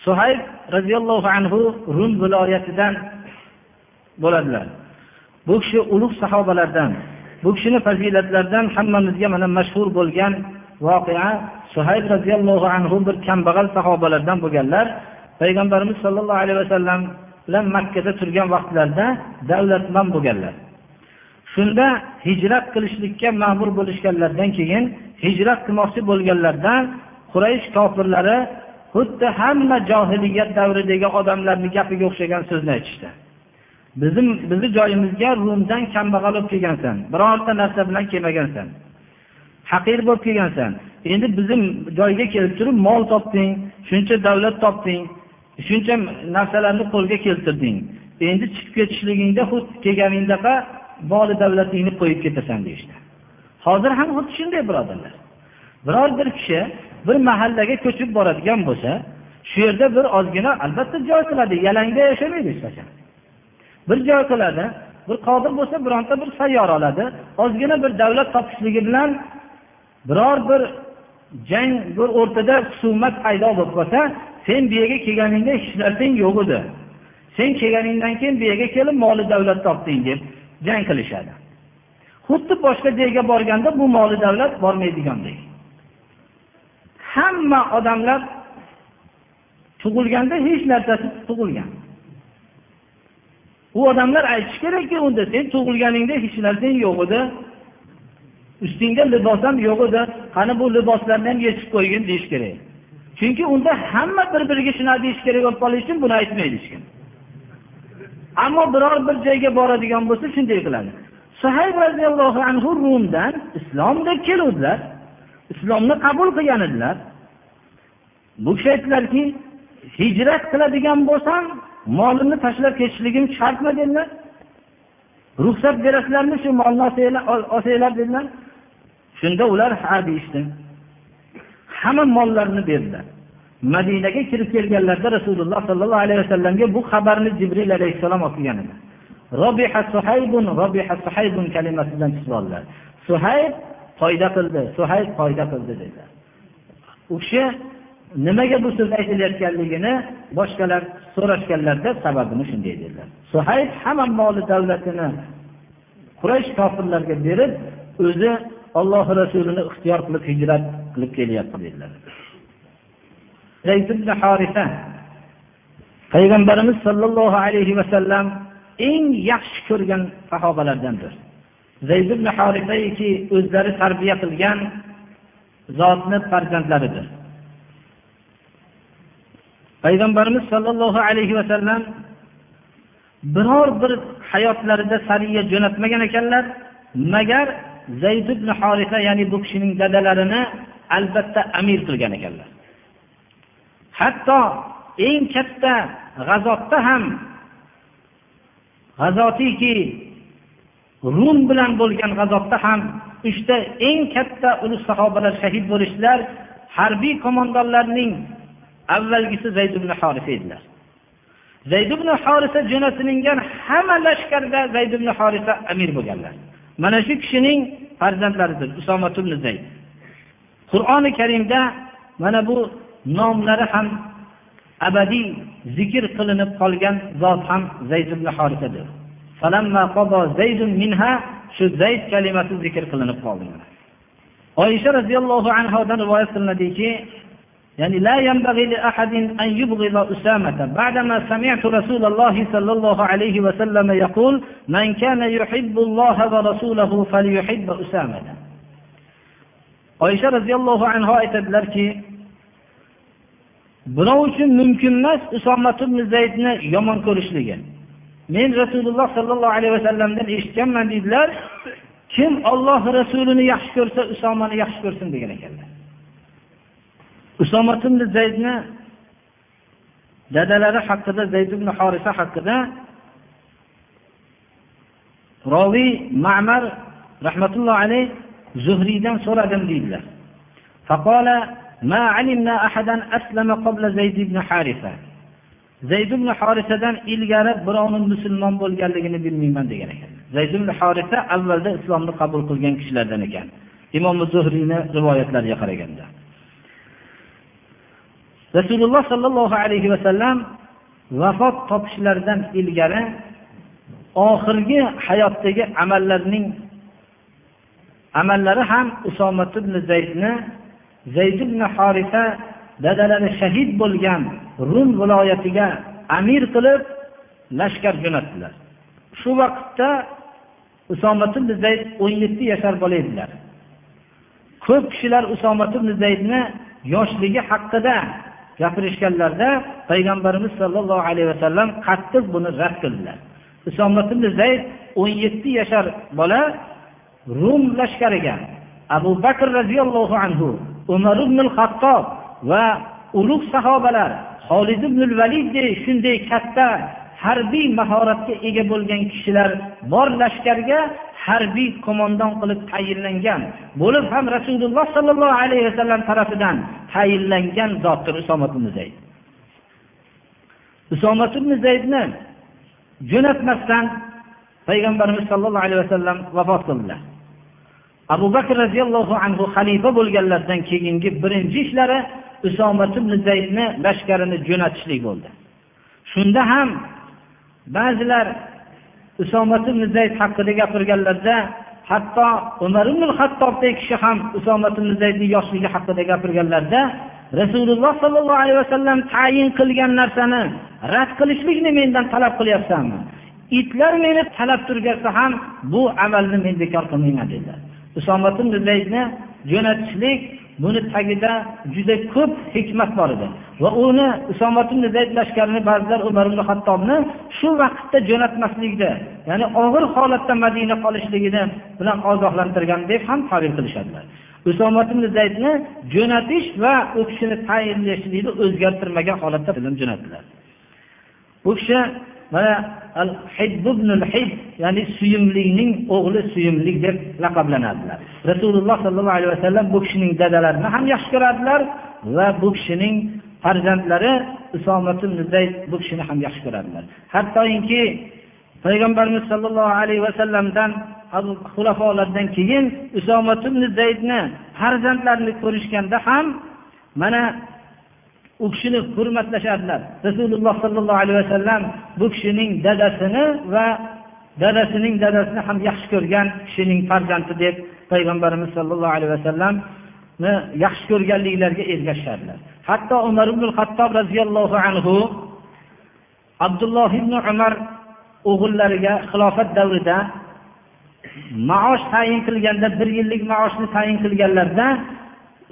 suhayb roziyallohu anhu rum viloyatidan bo'ladilar. Bu kishi ulug' sahobalardan bu kishini fazilatlaridan hammamizga mana mashhur bo'lgan voqea suhayb roziyallohu anhu bir kambag'al sahobalardan bo'lganlar. Payg'ambarimiz sollallohu alayhi vasallam bilan makkada turgan vaqtlarida davlatmand bo'lganlar. Shunda hijrat qilishlikka ma'mur bo'lishganlaridan keyin hijrat qilmoqchi bo'lganlarida quraysh kofirlari xuddi hamma johiliyat davridagi odamlarni gapiga o'xshagan so'zni aytishdi. işte. Bizni joyimizga rumdan kambag'al bo'lib kelgansan. Birorta narsa bilan kelmagansan. Haqir bo'lib kelgansan. Endi bizni joyga kelib turib mol topding shuncha davlat topding shuncha narsalarni qo'lga keltirding. Endi chiqib ketishligingda xuddi kelganingdaqa moli davlatingni qo'yib ketasan deyishdi. Hozir ham xuddi shunday birodarlar. Biror bir kishi bir mahallaga ko'chib boradigan bo'lsa shu yerda bir ozgina albatta joy qiladi yalangda yashamaydi hech qachon. Bir joy qiladi bir qodir bo'lsa bironta bir sayyora oladi. Ozgina bir davlat topishligi bilan biror bir jang bir o'rtada husumat paydo bo'lib qolsa sen bu yerga kelganingda hech narsang yo'q edi. Sen kelganingdan keyin bu yerga kelib moli davlat topding deb jang qilishadi. Xuddi boshqa joyga borganda bu moli davlat bormaydigandek hamma odamlar tug'ilganda hech narsasi tug'ilgan. U odamlar aytishi kerakki unda sen tug'ilganingda hech narsang yo'q edi. Ustingda libos ham yo'q edi. Qani bu liboslarni ham yechib qo'ygin deyish kerak. Chunki unda hamma bir biriga shunaqa deyish kerak bo'lib qolishi uchun buni aytmaydi hech kim ammo biror bir joyga boradigan bo'lsa shunday qiladi. Suhayb roziyallohu anhu rumdan islomga keluvdilar. Islomni qabul qilgan edilar. Bu kishi aytdilarki hijrat qiladigan bo'lsam molimni tashlab ketishligim shartmi dedilar. Ruxsat berasizlarmi shu molni olsanglar dedilar. Shunda ular ha deyishdi hamma mollarini berdilar. Madinaga kirib kelganlarida rasululloh sollallohu alayhi vasallamga bu xabarni jibril alayhissalom olib kelgan edi. Robiha suhaybun robiha suhaybun kalimasidan chiqib oldilar. Suhayb foyda qildi suhayb foyda qildi dedilar. U kishi nimaga bu so'z aytilayotganligini boshqalar so'rashganlarida sababini shunday dedilar. Suhayb hamma moli davlatini quraysh kofirlarga berib o'zi olloh rasulini ixtiyor qilib hijrat qilib kelyapti dedilar. Payg'ambarimiz sollallohu alayhi vasallam eng yaxshi ko'rgan sahobalardandir. Zayd ibn horisaiki o'zlari tarbiya qilgan zotni farzandlaridir. Payg'ambarimiz sollallohu alayhi vasallam biror bir hayotlarida sariya jo'natmagan ekanlar. Magar zayd ibn horisa ya'ni bu kishining dadalarini albatta amir qilgan ekanlar. Hatto eng katta g'azotda ham g'azotiki rum bilan bo'lgan g'azotda ham uchta eng katta ulug' sahobalar shahid bo'lishdilar. Harbiy qo'mondonlarning avvalgisi zayd ibn horisa edilar. Zayd ibn horisa jo'natilingan hamma lashkarda zayd ibn horisa amir bo'lganlar. Mana shu kishining farzandlaridir usoma ibn zayd. Qur'oni karimda mana bu nomlari ham abadiy zikr qilinib qolgan zot ham zayd ibn horisadir shu zayd kalimasi zikr qilinib qoldi. Oysha roziyallohu anhodan rivoyat qilinadiki يعني لا ينبغي لأحد أن يبغض أسامة بعدما سمعت رسول الله صلى الله عليه وسلم يقول من كان يحب الله ورسوله فليحب أسامة oysha roziyallohu anhu aytadilarki birov uchun mumkin emas usomat ibn zaydni yomon ko'rishligi men rasululloh sollallohu alayhi vasallamdan eshitganman deydilar kim olloh rasulini yaxshi ko'rsa usomani yaxshi ko'rsin degan ekanlar usomat ibn zaydni dadalari haqida zayd ibn horisa haqida roviy ma'mar rahmatulloh alayh zuhriydan so'radim deydilar ما علمنا أحدا أسلم قبل زيد بن حارثة zayd ibn horisadan ilgari birovni musulmon bo'lganligini bilmayman degan ekan zayd ibn horisa avvalda islomni qabul qilgan kishilardan ekan imom zuhriyni rivoyatlariga qaraganda Rasululloh sollallohu alayhi vasallam vafot topishlaridan ilgari oxirgi hayotdagi amallarning amallari ham usomat ibn zaydni zayd ibn horisa dadalari shahid bo'lgan rum viloyatiga amir qilib lashkar jo'natdilar. Shu vaqtda usomat ibn zayd o'n yetti yashar bola edilar ko'p kishilar usomat ibn zaydni yoshligi haqida gapirishganlarida payg'ambarimiz sollallohu alayhi vasallam qattiq buni rad qildilar. Ibn zayd o'n yetti yashar bola rum lashkariga abu bakr roziyallohu anhu umar ibn hattob va ulug' sahobalar holid ibn validdey shunday katta harbiy mahoratga ega bo'lgan kishilar bor lashkarga harbiy qo'mondon qilib tayinlangan bo'lib ham rasululloh sollallohu alayhi vasallam tarafidan tayinlangan zotdir usomat ibn zayd. Usomat ibn zaydni jo'natmasdan payg'ambarimiz sollallohu alayhi vasallam vafot qildilar. Abu bakr roziyallohu anhu xalifa bo'lganlaridan keyingi birinchi ishlari usomat ibn zaydni lashkarini jo'natishlik bo'ldi. Shunda ham ba'zilar usomat ibn zayd haqida gapirganlarda hatto umar ibn hattobdek kishi ham usomat ibn zaydni yoshligi haqida gapirganlarda rasululloh sollallohu alayhi vasallam tayin qilgan narsani rad qilishlikni mendan talab qilyapsanmi? Itlar meni talab turgansa ham bu amalni men bekor qilmayman dedilar. Usomat ibn zaydni jo'natishlik buni tagida juda ko'p hikmat bor edi. Va uni usomat ibn zayd lashkarini ba'zilar umar ibn hattobni shu vaqtda jo'natmaslikda ya'ni og'ir holatda madina qolishligini bilan ogohlantirgan deb ham ta'bir qilishadilar. Usomat ibn zaydni jo'natish va u kishini tayinlashlikni o'zgartirmagan holatda jo'natdilar. Bu kishi mana al ya'ni suyumlining o'g'li suyumlik deb laqablanadilar. Rasululloh sollallohu alayhi vasallam bu kishining dadalarini ham yaxshi ko'radilar va bu kishining farzandlari usomat zayd bu kishini ham yaxshi ko'radilar. Hattoki payg'ambarimiz sollallohu alayhi vasallamdan xulafolardan keyin usomat zaydni farzandlarini ko'rishganda ham mana u kishini hurmatlashardilar rasululloh sollallohu alayhi vasallam bu kishining dadasini va dadasining dadasini ham yaxshi ko'rgan kishining farzandi deb payg'ambarimiz sollallohu alayhi vasallamni yaxshi ko'rganliklariga ergashishardilar hatto umar ibn hattob roziyallohu anhu abdulloh ibn umar o'g'illariga xilofat davrida maosh tayin qilganda bir yillik maoshni tayin qilganlarida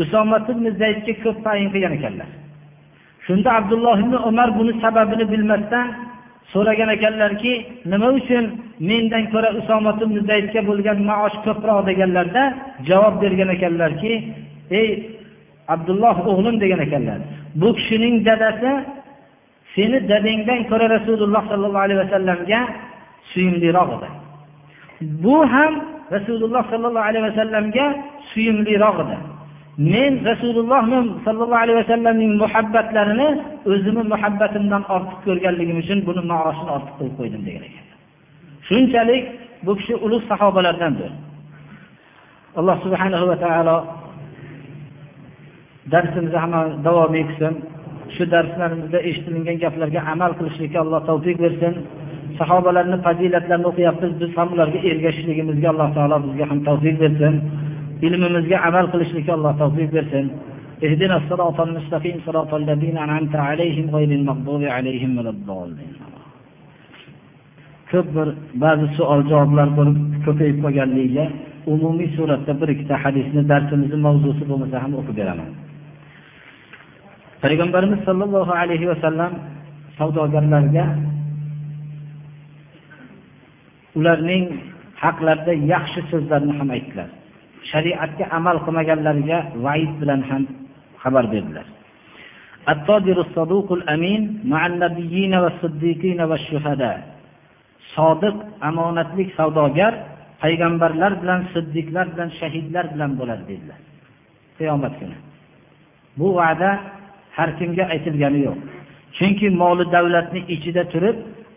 usomat ibn zaydga ko'p tayin qilgan ekanlar. Shunda abdulloh ibn umar buni sababini bilmasdan so'ragan ekanlarki nima uchun mendan ko'ra usomat ibn zaydga bo'lgan maosh ko'proq deganlarda javob bergan ekanlarki ey abdulloh o'g'lim degan ekanlar bu kishining dadasi seni dadangdan ko'ra rasululloh sollallohu alayhi vasallamga suyumliroq edi. Bu ham rasululloh sollallohu alayhi vasallamga suyumliroq edi. Men rasululloh sollallohu alayhi vasallamning muhabbatlarini o'zimni muhabbatimdan ortiq ko'rganligim uchun buni maoshini ortiq qo'yib qo'ydim degan ekan. Shunchalik bu kishi ulug' sahobalardandir. Alloh subhanahu va taolo darsimizni hamma davom etsin shu darslarimizda eshitilingan gaplarga amal qilishlikka alloh tavfiq bersin. Sahobalarni fazilatlarini o'qiyapmiz biz ham ularga ergashishligimizga alloh taolo bizga ham tavfiq bersin. ilmimizga amal qilishlikka alloh tavfiq bersin اهدنا الصراط المستقيم صراط الذين أنعمت عليهم غير المغضوب عليهم ولا الضالين ko'p bir ba'zi savol javoblar bo'lib ko'payib qolganligiga umumiy suratda bir ikkita hadisni darsimizni mavzusi bo'lmasa ham o'qib beraman payg'ambarimiz sollallohu alayhi vasallam savdogarlarga ularning haqlarida yaxshi so'zlarni ham aytdilar Shariatga amal qilmaganlarga vaid bilan ham xabar berdilar. Sodiq omonatlik savdogar payg'ambarlar bilan siddiqlar bilan shahidlar bilan bo'ladi dedilar. Qiyomat kuni. Bu va'da har kimga aytilgani yo'q. Chunki moli davlatni ichida turib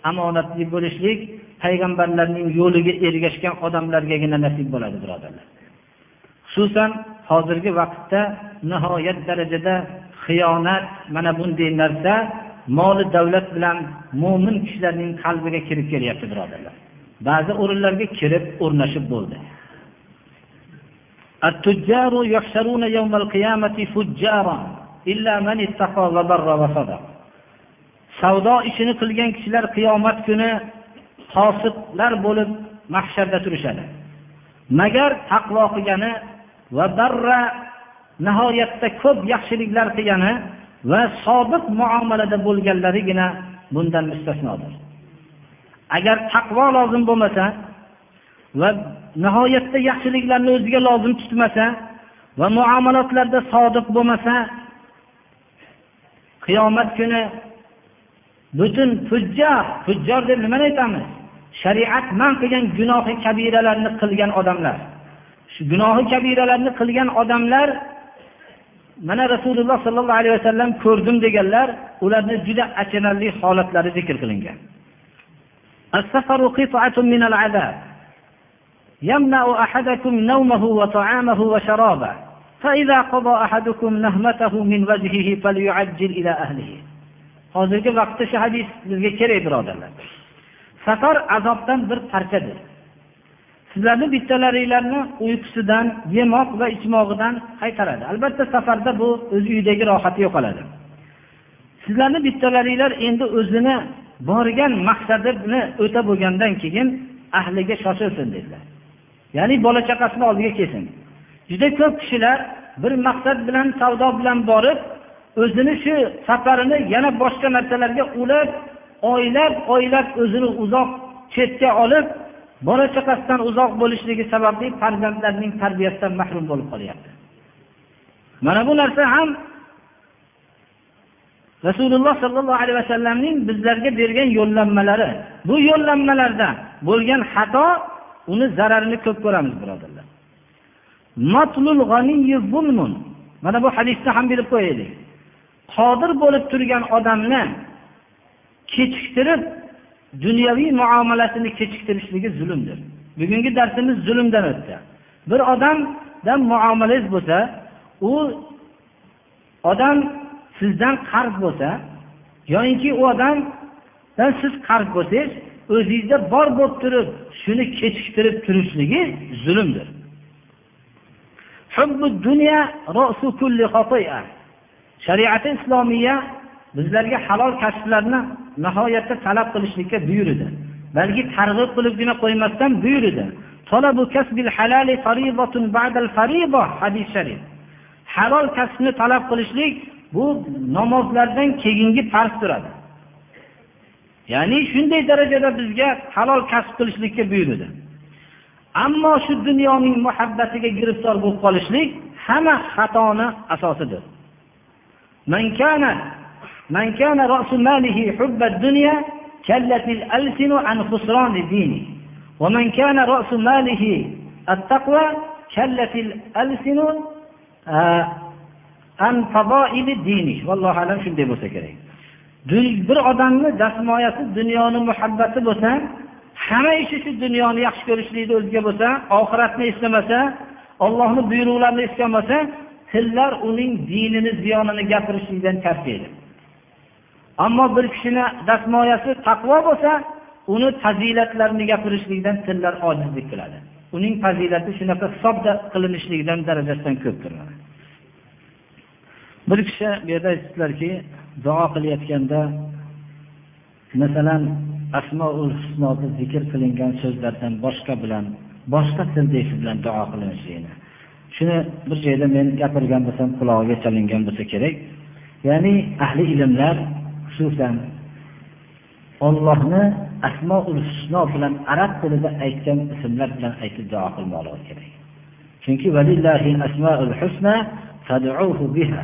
omonatli bo'lishlik payg'ambarlarning yo'liga ergashgan odamlargagina nasib bo'ladi birodarlar. Xususan hozirgi vaqtda nihoyat darajada xiyonat mana bunday narsa moli davlat bilan mo'min kishilarning qalbiga kirib kelyapti birodarlar. Ba'zi o'rinlarga kirib o'rnashib bo'ldi. Savdo ishini qilgan kishilar qiyomat kuni qosiqlar bo'lib mahsharda turishadi. Magar taqvo qilgani va barra nihoyatda ko'p yaxshiliklar qilgani va sodiq muomalada bo'lganlarigina bundan mustasnodir. Agar taqvo lozim bo'lmasa va nihoyatda yaxshiliklarni o'ziga lozim tutmasa va muomalotlarda sodiq bo'lmasa qiyomat kuni butun fujjor fujjor deb nimani aytamiz? Shariat man qilgan gunohi kabiralarni qilgan odamlar. gunohi kabiralarni qilgan odamlar mana rasululloh sollallohu alayhi vasallam ko'rdim deganlar ularni juda achinarli holatlari zikr qilingan فإذا قضى أحدكم نهمته من وجهه فليعجل إلى أهله hozirgi vaqtda shu hadis bizga kerak birodarlar safar azobdan bir parchadir Sizlarni bittalaringlarni uyqusidan yemoq va ichmog'idan qaytaradi. Albatta safarda bu o'z uyidagi rohati yo'qoladi. Sizlarni bittalaringlar endi o'zini borgan maqsadini o'tab bo'lgandan keyin ahliga shoshilsin dedilar. Ya'ni bola chaqasini oldiga kelsin. Juda ko'p kishilar bir maqsad bilan savdo bilan borib o'zini shu safarini yana boshqa narsalarga ulab oylab oylab o'zini uzoq chetga olib bola chaqasidan uzoq bo'lishligi sababli farzandlarning tarbiyasidan mahrum bo'lib qolyapti. Mana bu narsa ham rasululloh sollallohu alayhi vasallamning bizlarga bergan yo'llanmalari. Bu yo'llanmalarda bo'lgan xato uni zararini ko'p ko'ramiz birodarlar. Mana bu hadisni ham bilib qo'yaylik. Qodir bo'lib turgan odamni kechiktirib dunyoviy muomalasini kechiktirishligi zulmdir. Bugungi darsimiz zulmdan o'tdi. Bir odamdan muomalangiz bo'lsa u odam sizdan qarz bo'lsa yoyinki u odamdan siz qarz bo'lsangiz o'zingizda bor bo'lib turib shuni kechiktirib turishligi zulmdir. Shariati islomiya bizlarga halol kasblarni nihoyatda talab qilishlikka buyurdi. Balki targ'ib qilibgina qo'ymasdan buyurdi. Hadis sharif. Halol kasbni talab qilishlik bu namozlardan keyingi farz turadi. Ya'ni shunday darajada bizga halol kasb qilishlikka buyurdi. Ammo shu dunyoning muhabbatiga giriftor bo'lib qolishlik hamma xatoni asosidir. من كان من كان رأس ماله حب الدنيا كلت الألسن عن خسران دينه ومن كان رأس ماله التقوى كلت الألسن عن فضائل دينه والله أعلم shunday bo'lsa kerak bir odamni dastmoyasi dunyoni muhabbati bo'lsa hamma ishi shu dunyoni yaxshi ko'rishlikni o'ziga bo'lsa oxiratni eslamasa ollohni buyruqlarini eslaolmasa tillar uning dinini ziyonini gapirishlikdan charchaydi ammo bir kishini dastmoyasi taqvo bo'lsa uni fazilatlarini gapirishlikdan tillar ojizlik qiladi. Uning fazilati shunaqa hisobda qilinishligidan darajasidan ko'pdir bir kishi bu yerda aytibdilarki duo qilayotganda masalan asmoul husnoni zikr qilingan so'zlardan boshqa bilan boshqa tildagi bilan duo qilinishligini. Shuni bir joyda men gapirgan bo'lsam qulog'iga chalingan bo'lsa kerak. Ya'ni ahli ilmlar xususan ollohni asmoul husno bilan arab tilida aytgan ismlar bilan aytib duo qilmoqligi kerak. Chunki asmaul husna fad'uhu biha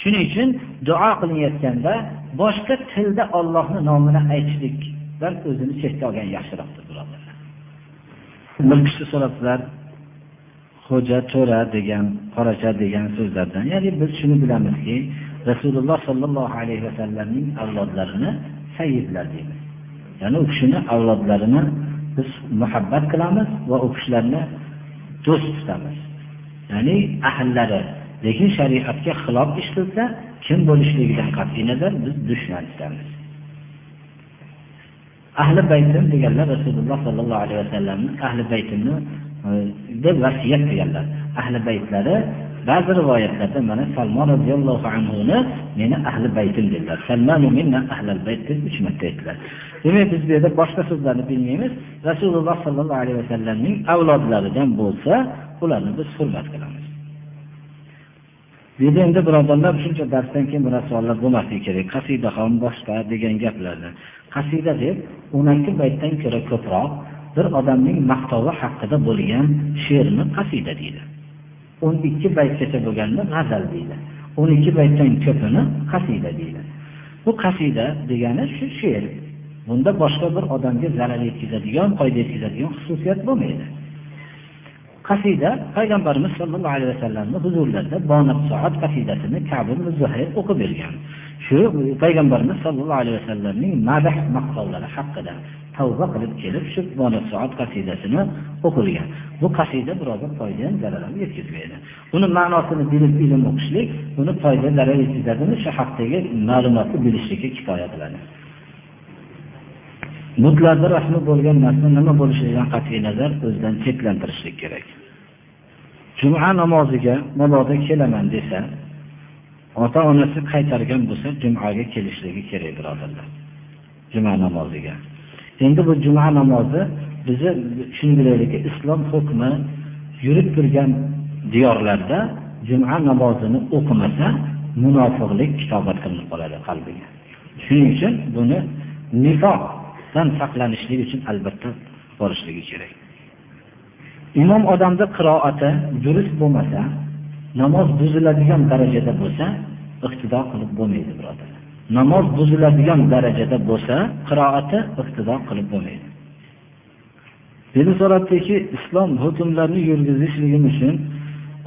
shuning uchun duo qilinayotganda boshqa tilda ollohni nomini aytishlikdan o'zini chetga olgan yaxshiroqdir birodarlar. Bir kishi so'rabdilar xo'ja to'ra degan qoracha degan so'zlardan ya'ni biz shuni bilamizki rasululloh sollallohu alayhi vasallamning avlodlarini sayyidlar deymiz. Ya'ni u kishini avlodlarini biz muhabbat qilamiz va u kishilarni do'st tutamiz. Ya'ni ahllari lekin shariatga xilof ish qilsa kim bo'lishligidan qat'iy nazar biz dushman tutamiz. Ahli baytim deganlar rasululloh sollallohu alayhi vasallamni ahli baytimni deb vasiyat qilganlar. Ahli baytlari ba'zi rivoyatlarda mana salmon roziyallohu anhuni meni ahli baytim dedilar. Bayt deb uch marta aytdilar. Demak biz bu yerda boshqa so'zlarni bilmaymiz. Rasululloh sollallohu alayhi vasallamning avlodlaridan bo'lsa ularni biz hurmat qilamiz. Bu yerda endi birodarlar shuncha darsdan keyin bunaqa savollar bo'lmasligi kerak. Qasida ham boshqa degan gaplarni. Qasida deb o'n ikki baytdan ko'ra ko'proq bir odamning maqtovi haqida bo'lgan she'rni qasida deydi. O'n ikki baytgacha bo'lganini g'azal deydi. O'n ikki baytdan ko'pini qasida deydi. Bu qasida degani shu she'r. Bunda boshqa bir odamga zarar yetkazadigan foyda yetkazadigan xususiyat bo'lmaydi. Qasida payg'ambarimiz sollallohu alayhi vasallamni huzurlarida bonat soat qasidasini kabi zuhayr o'qib bergan. Shu payg'ambarimiz sollallohu alayhi vasallamning madah maqtovlari haqida tavba qilib kelib shu soat qasidasini o'qilgan. Bu qasida birovga foyda ham zarar ham yetkazmaydi. Uni ma'nosini bilib ilm o'qishlik uni foyda zarar yetkazadimi shu haqdagi ma'lumotni bilishlikka kifoya qiladi. Butlarda rasmi bo'lgan narsa nima bo'lishidan qat'iy nazar o'zidan cheklantirishlik kerak. Juma namoziga mabodo kelaman desa ota onasi qaytargan bo'lsa jumaga kelishligi kerak birodarlar. Juma namoziga. Endi bu juma namozi bizni shuni bilaylikki islom hukmi yurib turgan diyorlarda juma namozini o'qimasa munofiqlik kitobat qilinib qoladi qalbiga. Shuning uchun buni nifoqdan saqlanishlik uchun albatta borishligi kerak. Imom odamni qiroati durust bo'lmasa namoz buziladigan darajada bo'lsa iqtido qilib bo'lmaydi birodar. Namoz buziladigan darajada bo'lsa qiroati iqtido qilib bo'lmaydi. Beni so'rabdiki islom hukmlarini yurgizishligim uchun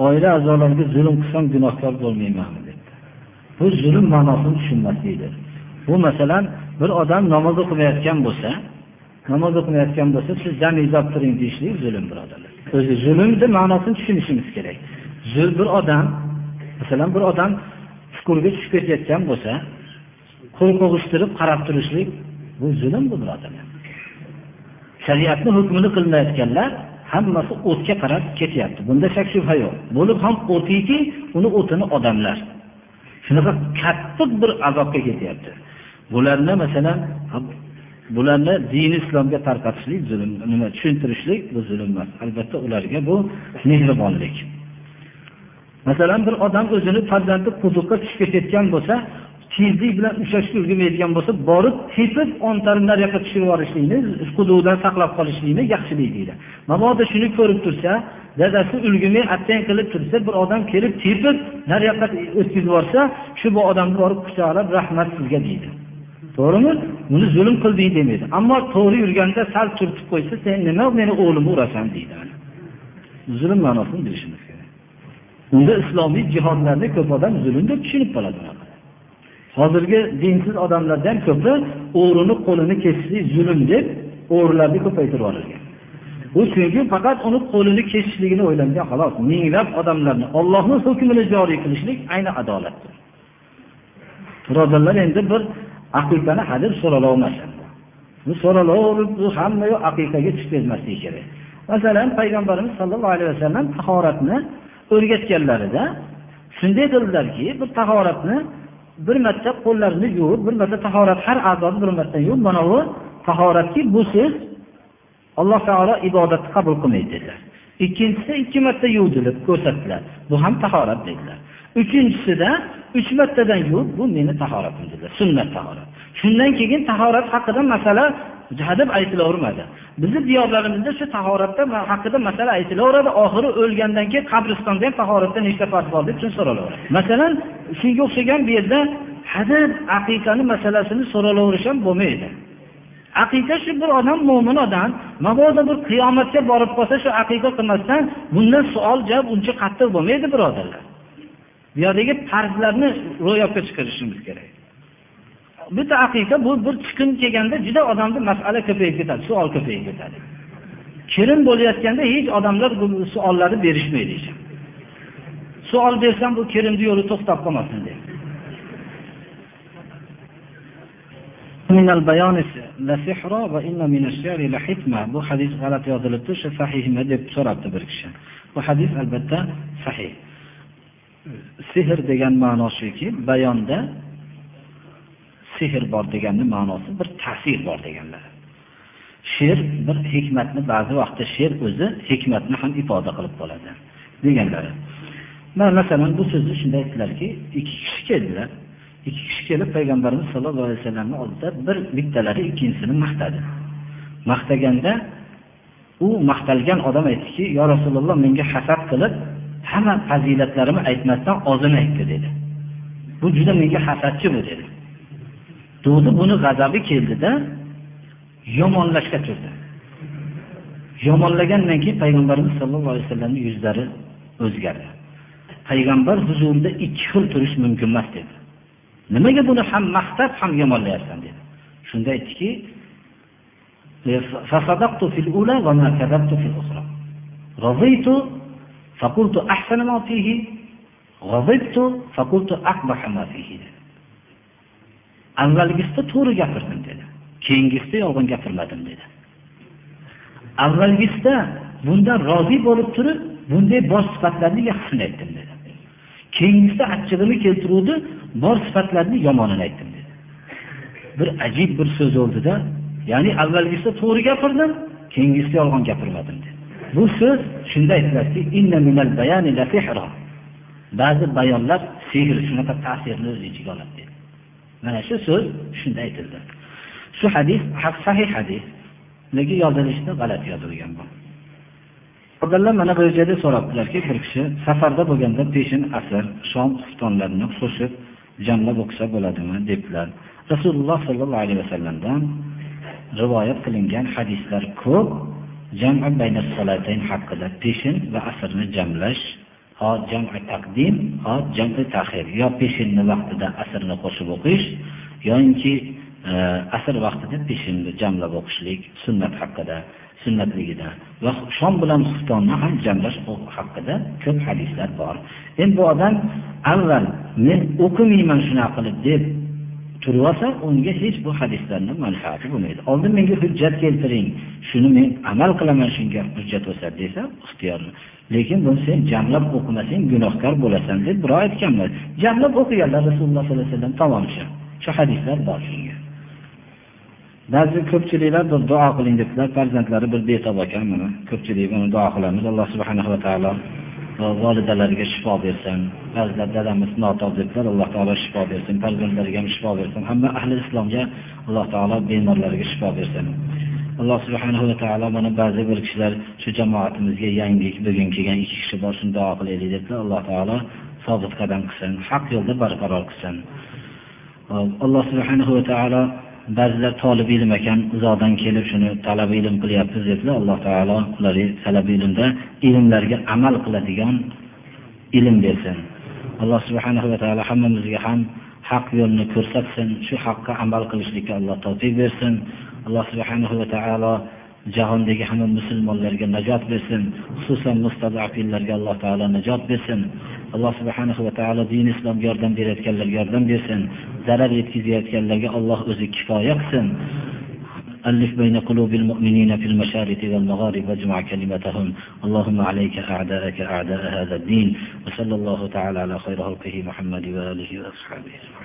oila a'zolariga zulm qilsam gunohkor bo'lmaymanmi debdi bu zulm ma'nosini tushunmaslikdir bu masalan bir odam namoz o'qimayotgan bo'lsa namoz o'qimayotgan bo'lsa siz jamizab turing deyishlik zulm birodarlar. O'zi zulmni ma'nosini tushunishimiz kerak. Bir odam masalan bir odam chuqurga tushib ketayotgan bo'lsa qo'l qo'g'ishtirib qarab turishlik bu zulm bu birodarlar. Shariatni hukmini qilmayotganlar hammasi o'tga qarab ketyapti. Bunda shak shubha yo'q. Bo'lib ham o'tiki uni o'tini odamlar. Shunaqa qattiq bir azobga ketyapti. Bularni masalan bularni dini islomga tarqatishlik zulm nima tushuntirishlik bu zulm emas. Albatta ularga bu mehribonlik. Masalan bir odam o'zini farzandi quduqqa tushib ketayotgan bo'lsa tezlik bilan ushlashga ulgurmaydigan bo'lsa borib tepib o'ntarini nariyoqqa tushirib yuborishlikni quduqdan saqlab qolishlikni yaxshilik deydi. Mabodo shuni ko'rib tursa dadasi ulgurmay attang qilib tursa bir odam kelib tepib nariyoqqa o'tkazib yuborsa shu bu odamni borib quchoqlab rahmat sizga deydi. To'g'rimi? Buni zulm qilding demaydi. Ammo to'g'ri yurganda sal turtib qo'ysa sen nima meni o'g'limni urasan deydi zulm ma'nosini bilishimiz kerak. Unda islomiy jihodlarni ko'p odam zulm deb tushunib qoladi hozirgi dinsiz odamlarda ham ko'pi o'g'rini qo'lini kesishlik zulm deb o'g'rilarni ko'paytirib yuborilgan u chunki faqat uni qo'lini kesishligini o'ylangan xolos minglab odamlarni ollohni hukmini joriy qilishlik ayni adolatdir. Birodarlar endi bir aqiqani hadeb so'ralolmas bu so'ralaverib bu hamma yoq aqiqaga chiqib ketmasligi kerak. Masalan payg'ambarimiz sollallohu alayhi vasallam tahoratni o'rgatganlarida shunday qildilarki bir tahoratni bir marta qo'llarini yuvib bir marta tahorat har a'zoni bir marta yuvib mana bu tahoratki busiz alloh taolo ibodatni qabul qilmaydi dedilar. Ikkinchisi ikki marta yuv deb ko'rsatdilar. Bu ham tahorat dedilar. Uchinchisida uch martadan yuvib bu meni tahoratim dedilar sunnat tahorat. Shundan keyin tahorat haqida masala hadeb aytilavermadi. Bizni diyorlarimizda shu tahoratda haqida masala aytilaveradi. Oxiri o'lgandan keyin qabristonda ham tahoratda nechta farz bor deb so'ralaveradi. Masalan shunga o'xshagan bu yerda hadab aqiqani masalasini so'ralaverish ham bo'lmaydi. Aqiqa shu bir odam mo'min odam mabodo bir qiyomatga borib qolsa shu aqiqa qilmasdan bundan savol javob uncha qattiq bo'lmaydi birodarlar. Bu yerdagi farzlarni ro'yobga chiqarishimiz kerak. Bitta aqiqa bu bir chiqim kelganda juda odamni masala ko'payib ketadi savol ko'payib ketadi. Kirim bo'layotganda hech odamlar bu savollarni berishmaydi savol bersam bu kirimni yo'li to'xtab qolmasin deb. Bu hadis g'alati yozilibdi shu sahihmi deb so'rabdi bir kishi. Bu hadis albatta sahih. Sehr degan ma'no shuki bayonda sehr bor deganni ma'nosi bir ta'sir bor deganlar. She'r bir hikmatni ba'zi vaqtda she'r o'zi hikmatni ham ifoda qilib qoladi deganlari. Masalan bu so'zni shunday aytdilarki ikki kishi keldilar. Ikki kishi kelib payg'ambarimiz sollallohu alayhi vasallamni oldida bir bittalari ikkinchisini maqtadi. Maqtaganda u maqtalgan odam aytdiki yo rasululloh menga hasad qilib hamma fazilatlarimni aytmasdan ozini aytdi dedi. Bu juda menga hasadchi bu dedi. Dudi buni g'azabi keldida yomonlashga turdi. Yomonlagandan keyin payg'ambarimiz sollallohu alayhi vasallamning yuzlari o'zgardi. Payg'ambar huzurida ikki xil turish mumkin emas dedi. Nimaga buni ham maqtab ham yomonlayapsan dedi. Shunda aytdiki, فصدقت في الأولى وما كذبت في الأخرى رضيت فقلت أحسن ما فيه غضبت فقلت أقبح ما فيه avvalgisida to'g'ri gapirdim dedi. Keyingisida yolg'on gapirmadim dedi. Avvalgisida bundan rozi bo'lib turib bunday bor sifatlarni yaxshisini aytdim dedi. Keyingisida achchig'ini keltiruvdi bor sifatlarni yomonini aytdim dedi. Bir ajib bir so'z bo'ldida ya'ni avvalgisida to'g'ri gapirdim keyingisida yolg'on gapirmadim dedi. Bu so'z shunda aytiladiki ba'zi bayonlar sehr shunaqa ta'sirni o'z ichiga oladi. Mana shu so'z shunda aytildi. Shu hadis haq sahih hadis. Lekin yozilishda g'alati yozilgan bu? Odamlar mana bu joyda so'rabdilarki bir kishi safarda bo'lganda peshin asr shom xuftonlarini qo'shib jamlab o'qisa bo'ladimi debdilar. Rasululloh sollallohu alayhi vasallamdan rivoyat qilingan hadislar ko'p. Haqida peshin va asrni jamlash ho jami taqdim ho jami tahir yo peshinni vaqtida asrni qo'shib o'qish yoinki e, asr vaqtida peshinni jamlab o'qishlik sunnat haqida sunnatligida. Va shom bilan xuftonni ham jamlash haqida ko'p hadislar bor. Endi bu odam avval men o'qimayman shunaqa qilib deb turib olsa unga hech bu hadislarni manfaati bo'lmaydi. Oldin menga hujjat keltiring. Shuni men amal qilaman shunga hujjat bo'lsa desa ixtiyorni. Lekin buni sen jamlab o'qimasang gunohkor bo'lasan deb birov aytganlar jamlab o'qiganlar rasululloh sollallohu alayhi vasallam tamomcha. Shu hadislar bor shunga. Ba'zi ko'pchiliklar bir duo qiling debdilar farzandlari bir betob ekan mana ko'pchilik buni duo qilamiz. Alloh subhanahu va taolo volidalariga shifo bersin. Ba'zilar dadamiz notob debdilar alloh taolo shifo bersin. Farzandlariga ham shifo bersin. Hamma ahli islomga alloh taolo bemorlarga shifo bersin. Alloh subhanahu va taolo mana ba'zi bir kishilar shu jamoatimizga yangi bugun kelgan ikki kishi bor shuni duo qilaylik debdilar. Alloh taolo sobit qadam qilsin haq yo'lda barqaror qilsin. Alloh subhanahu va taolo ba'zilar tolib ilm ekan uzoqdan kelib shuni talab ilm qilyapmiz dedilar alloh taolo ularga talab ilmda ilmlarga amal qiladigan ilm bersin. Alloh subhanahu va taolo hammamizga ham haq yo'lni ko'rsatsin shu haqqa amal qilishlikka alloh tavfiq bersin. Alloh subhanahu va taolo jahondagi hamma musulmonlarga najot bersin xususan mustadafinlarga alloh taolo najot bersin. Alloh subhanahu va taolo din islomga yordam berayotganlarga yordam bersin zarar yetkazayotganlarga alloh o'zi kifoya qilsin ألف بين قلوب المؤمنين في المشارق والمغارب واجمع كلمتهم. اللهم عليك أعداءك أعداء هذا الدين. وصلى الله تعالى على خير خلقه محمد وآله وأصحابه. أجمعين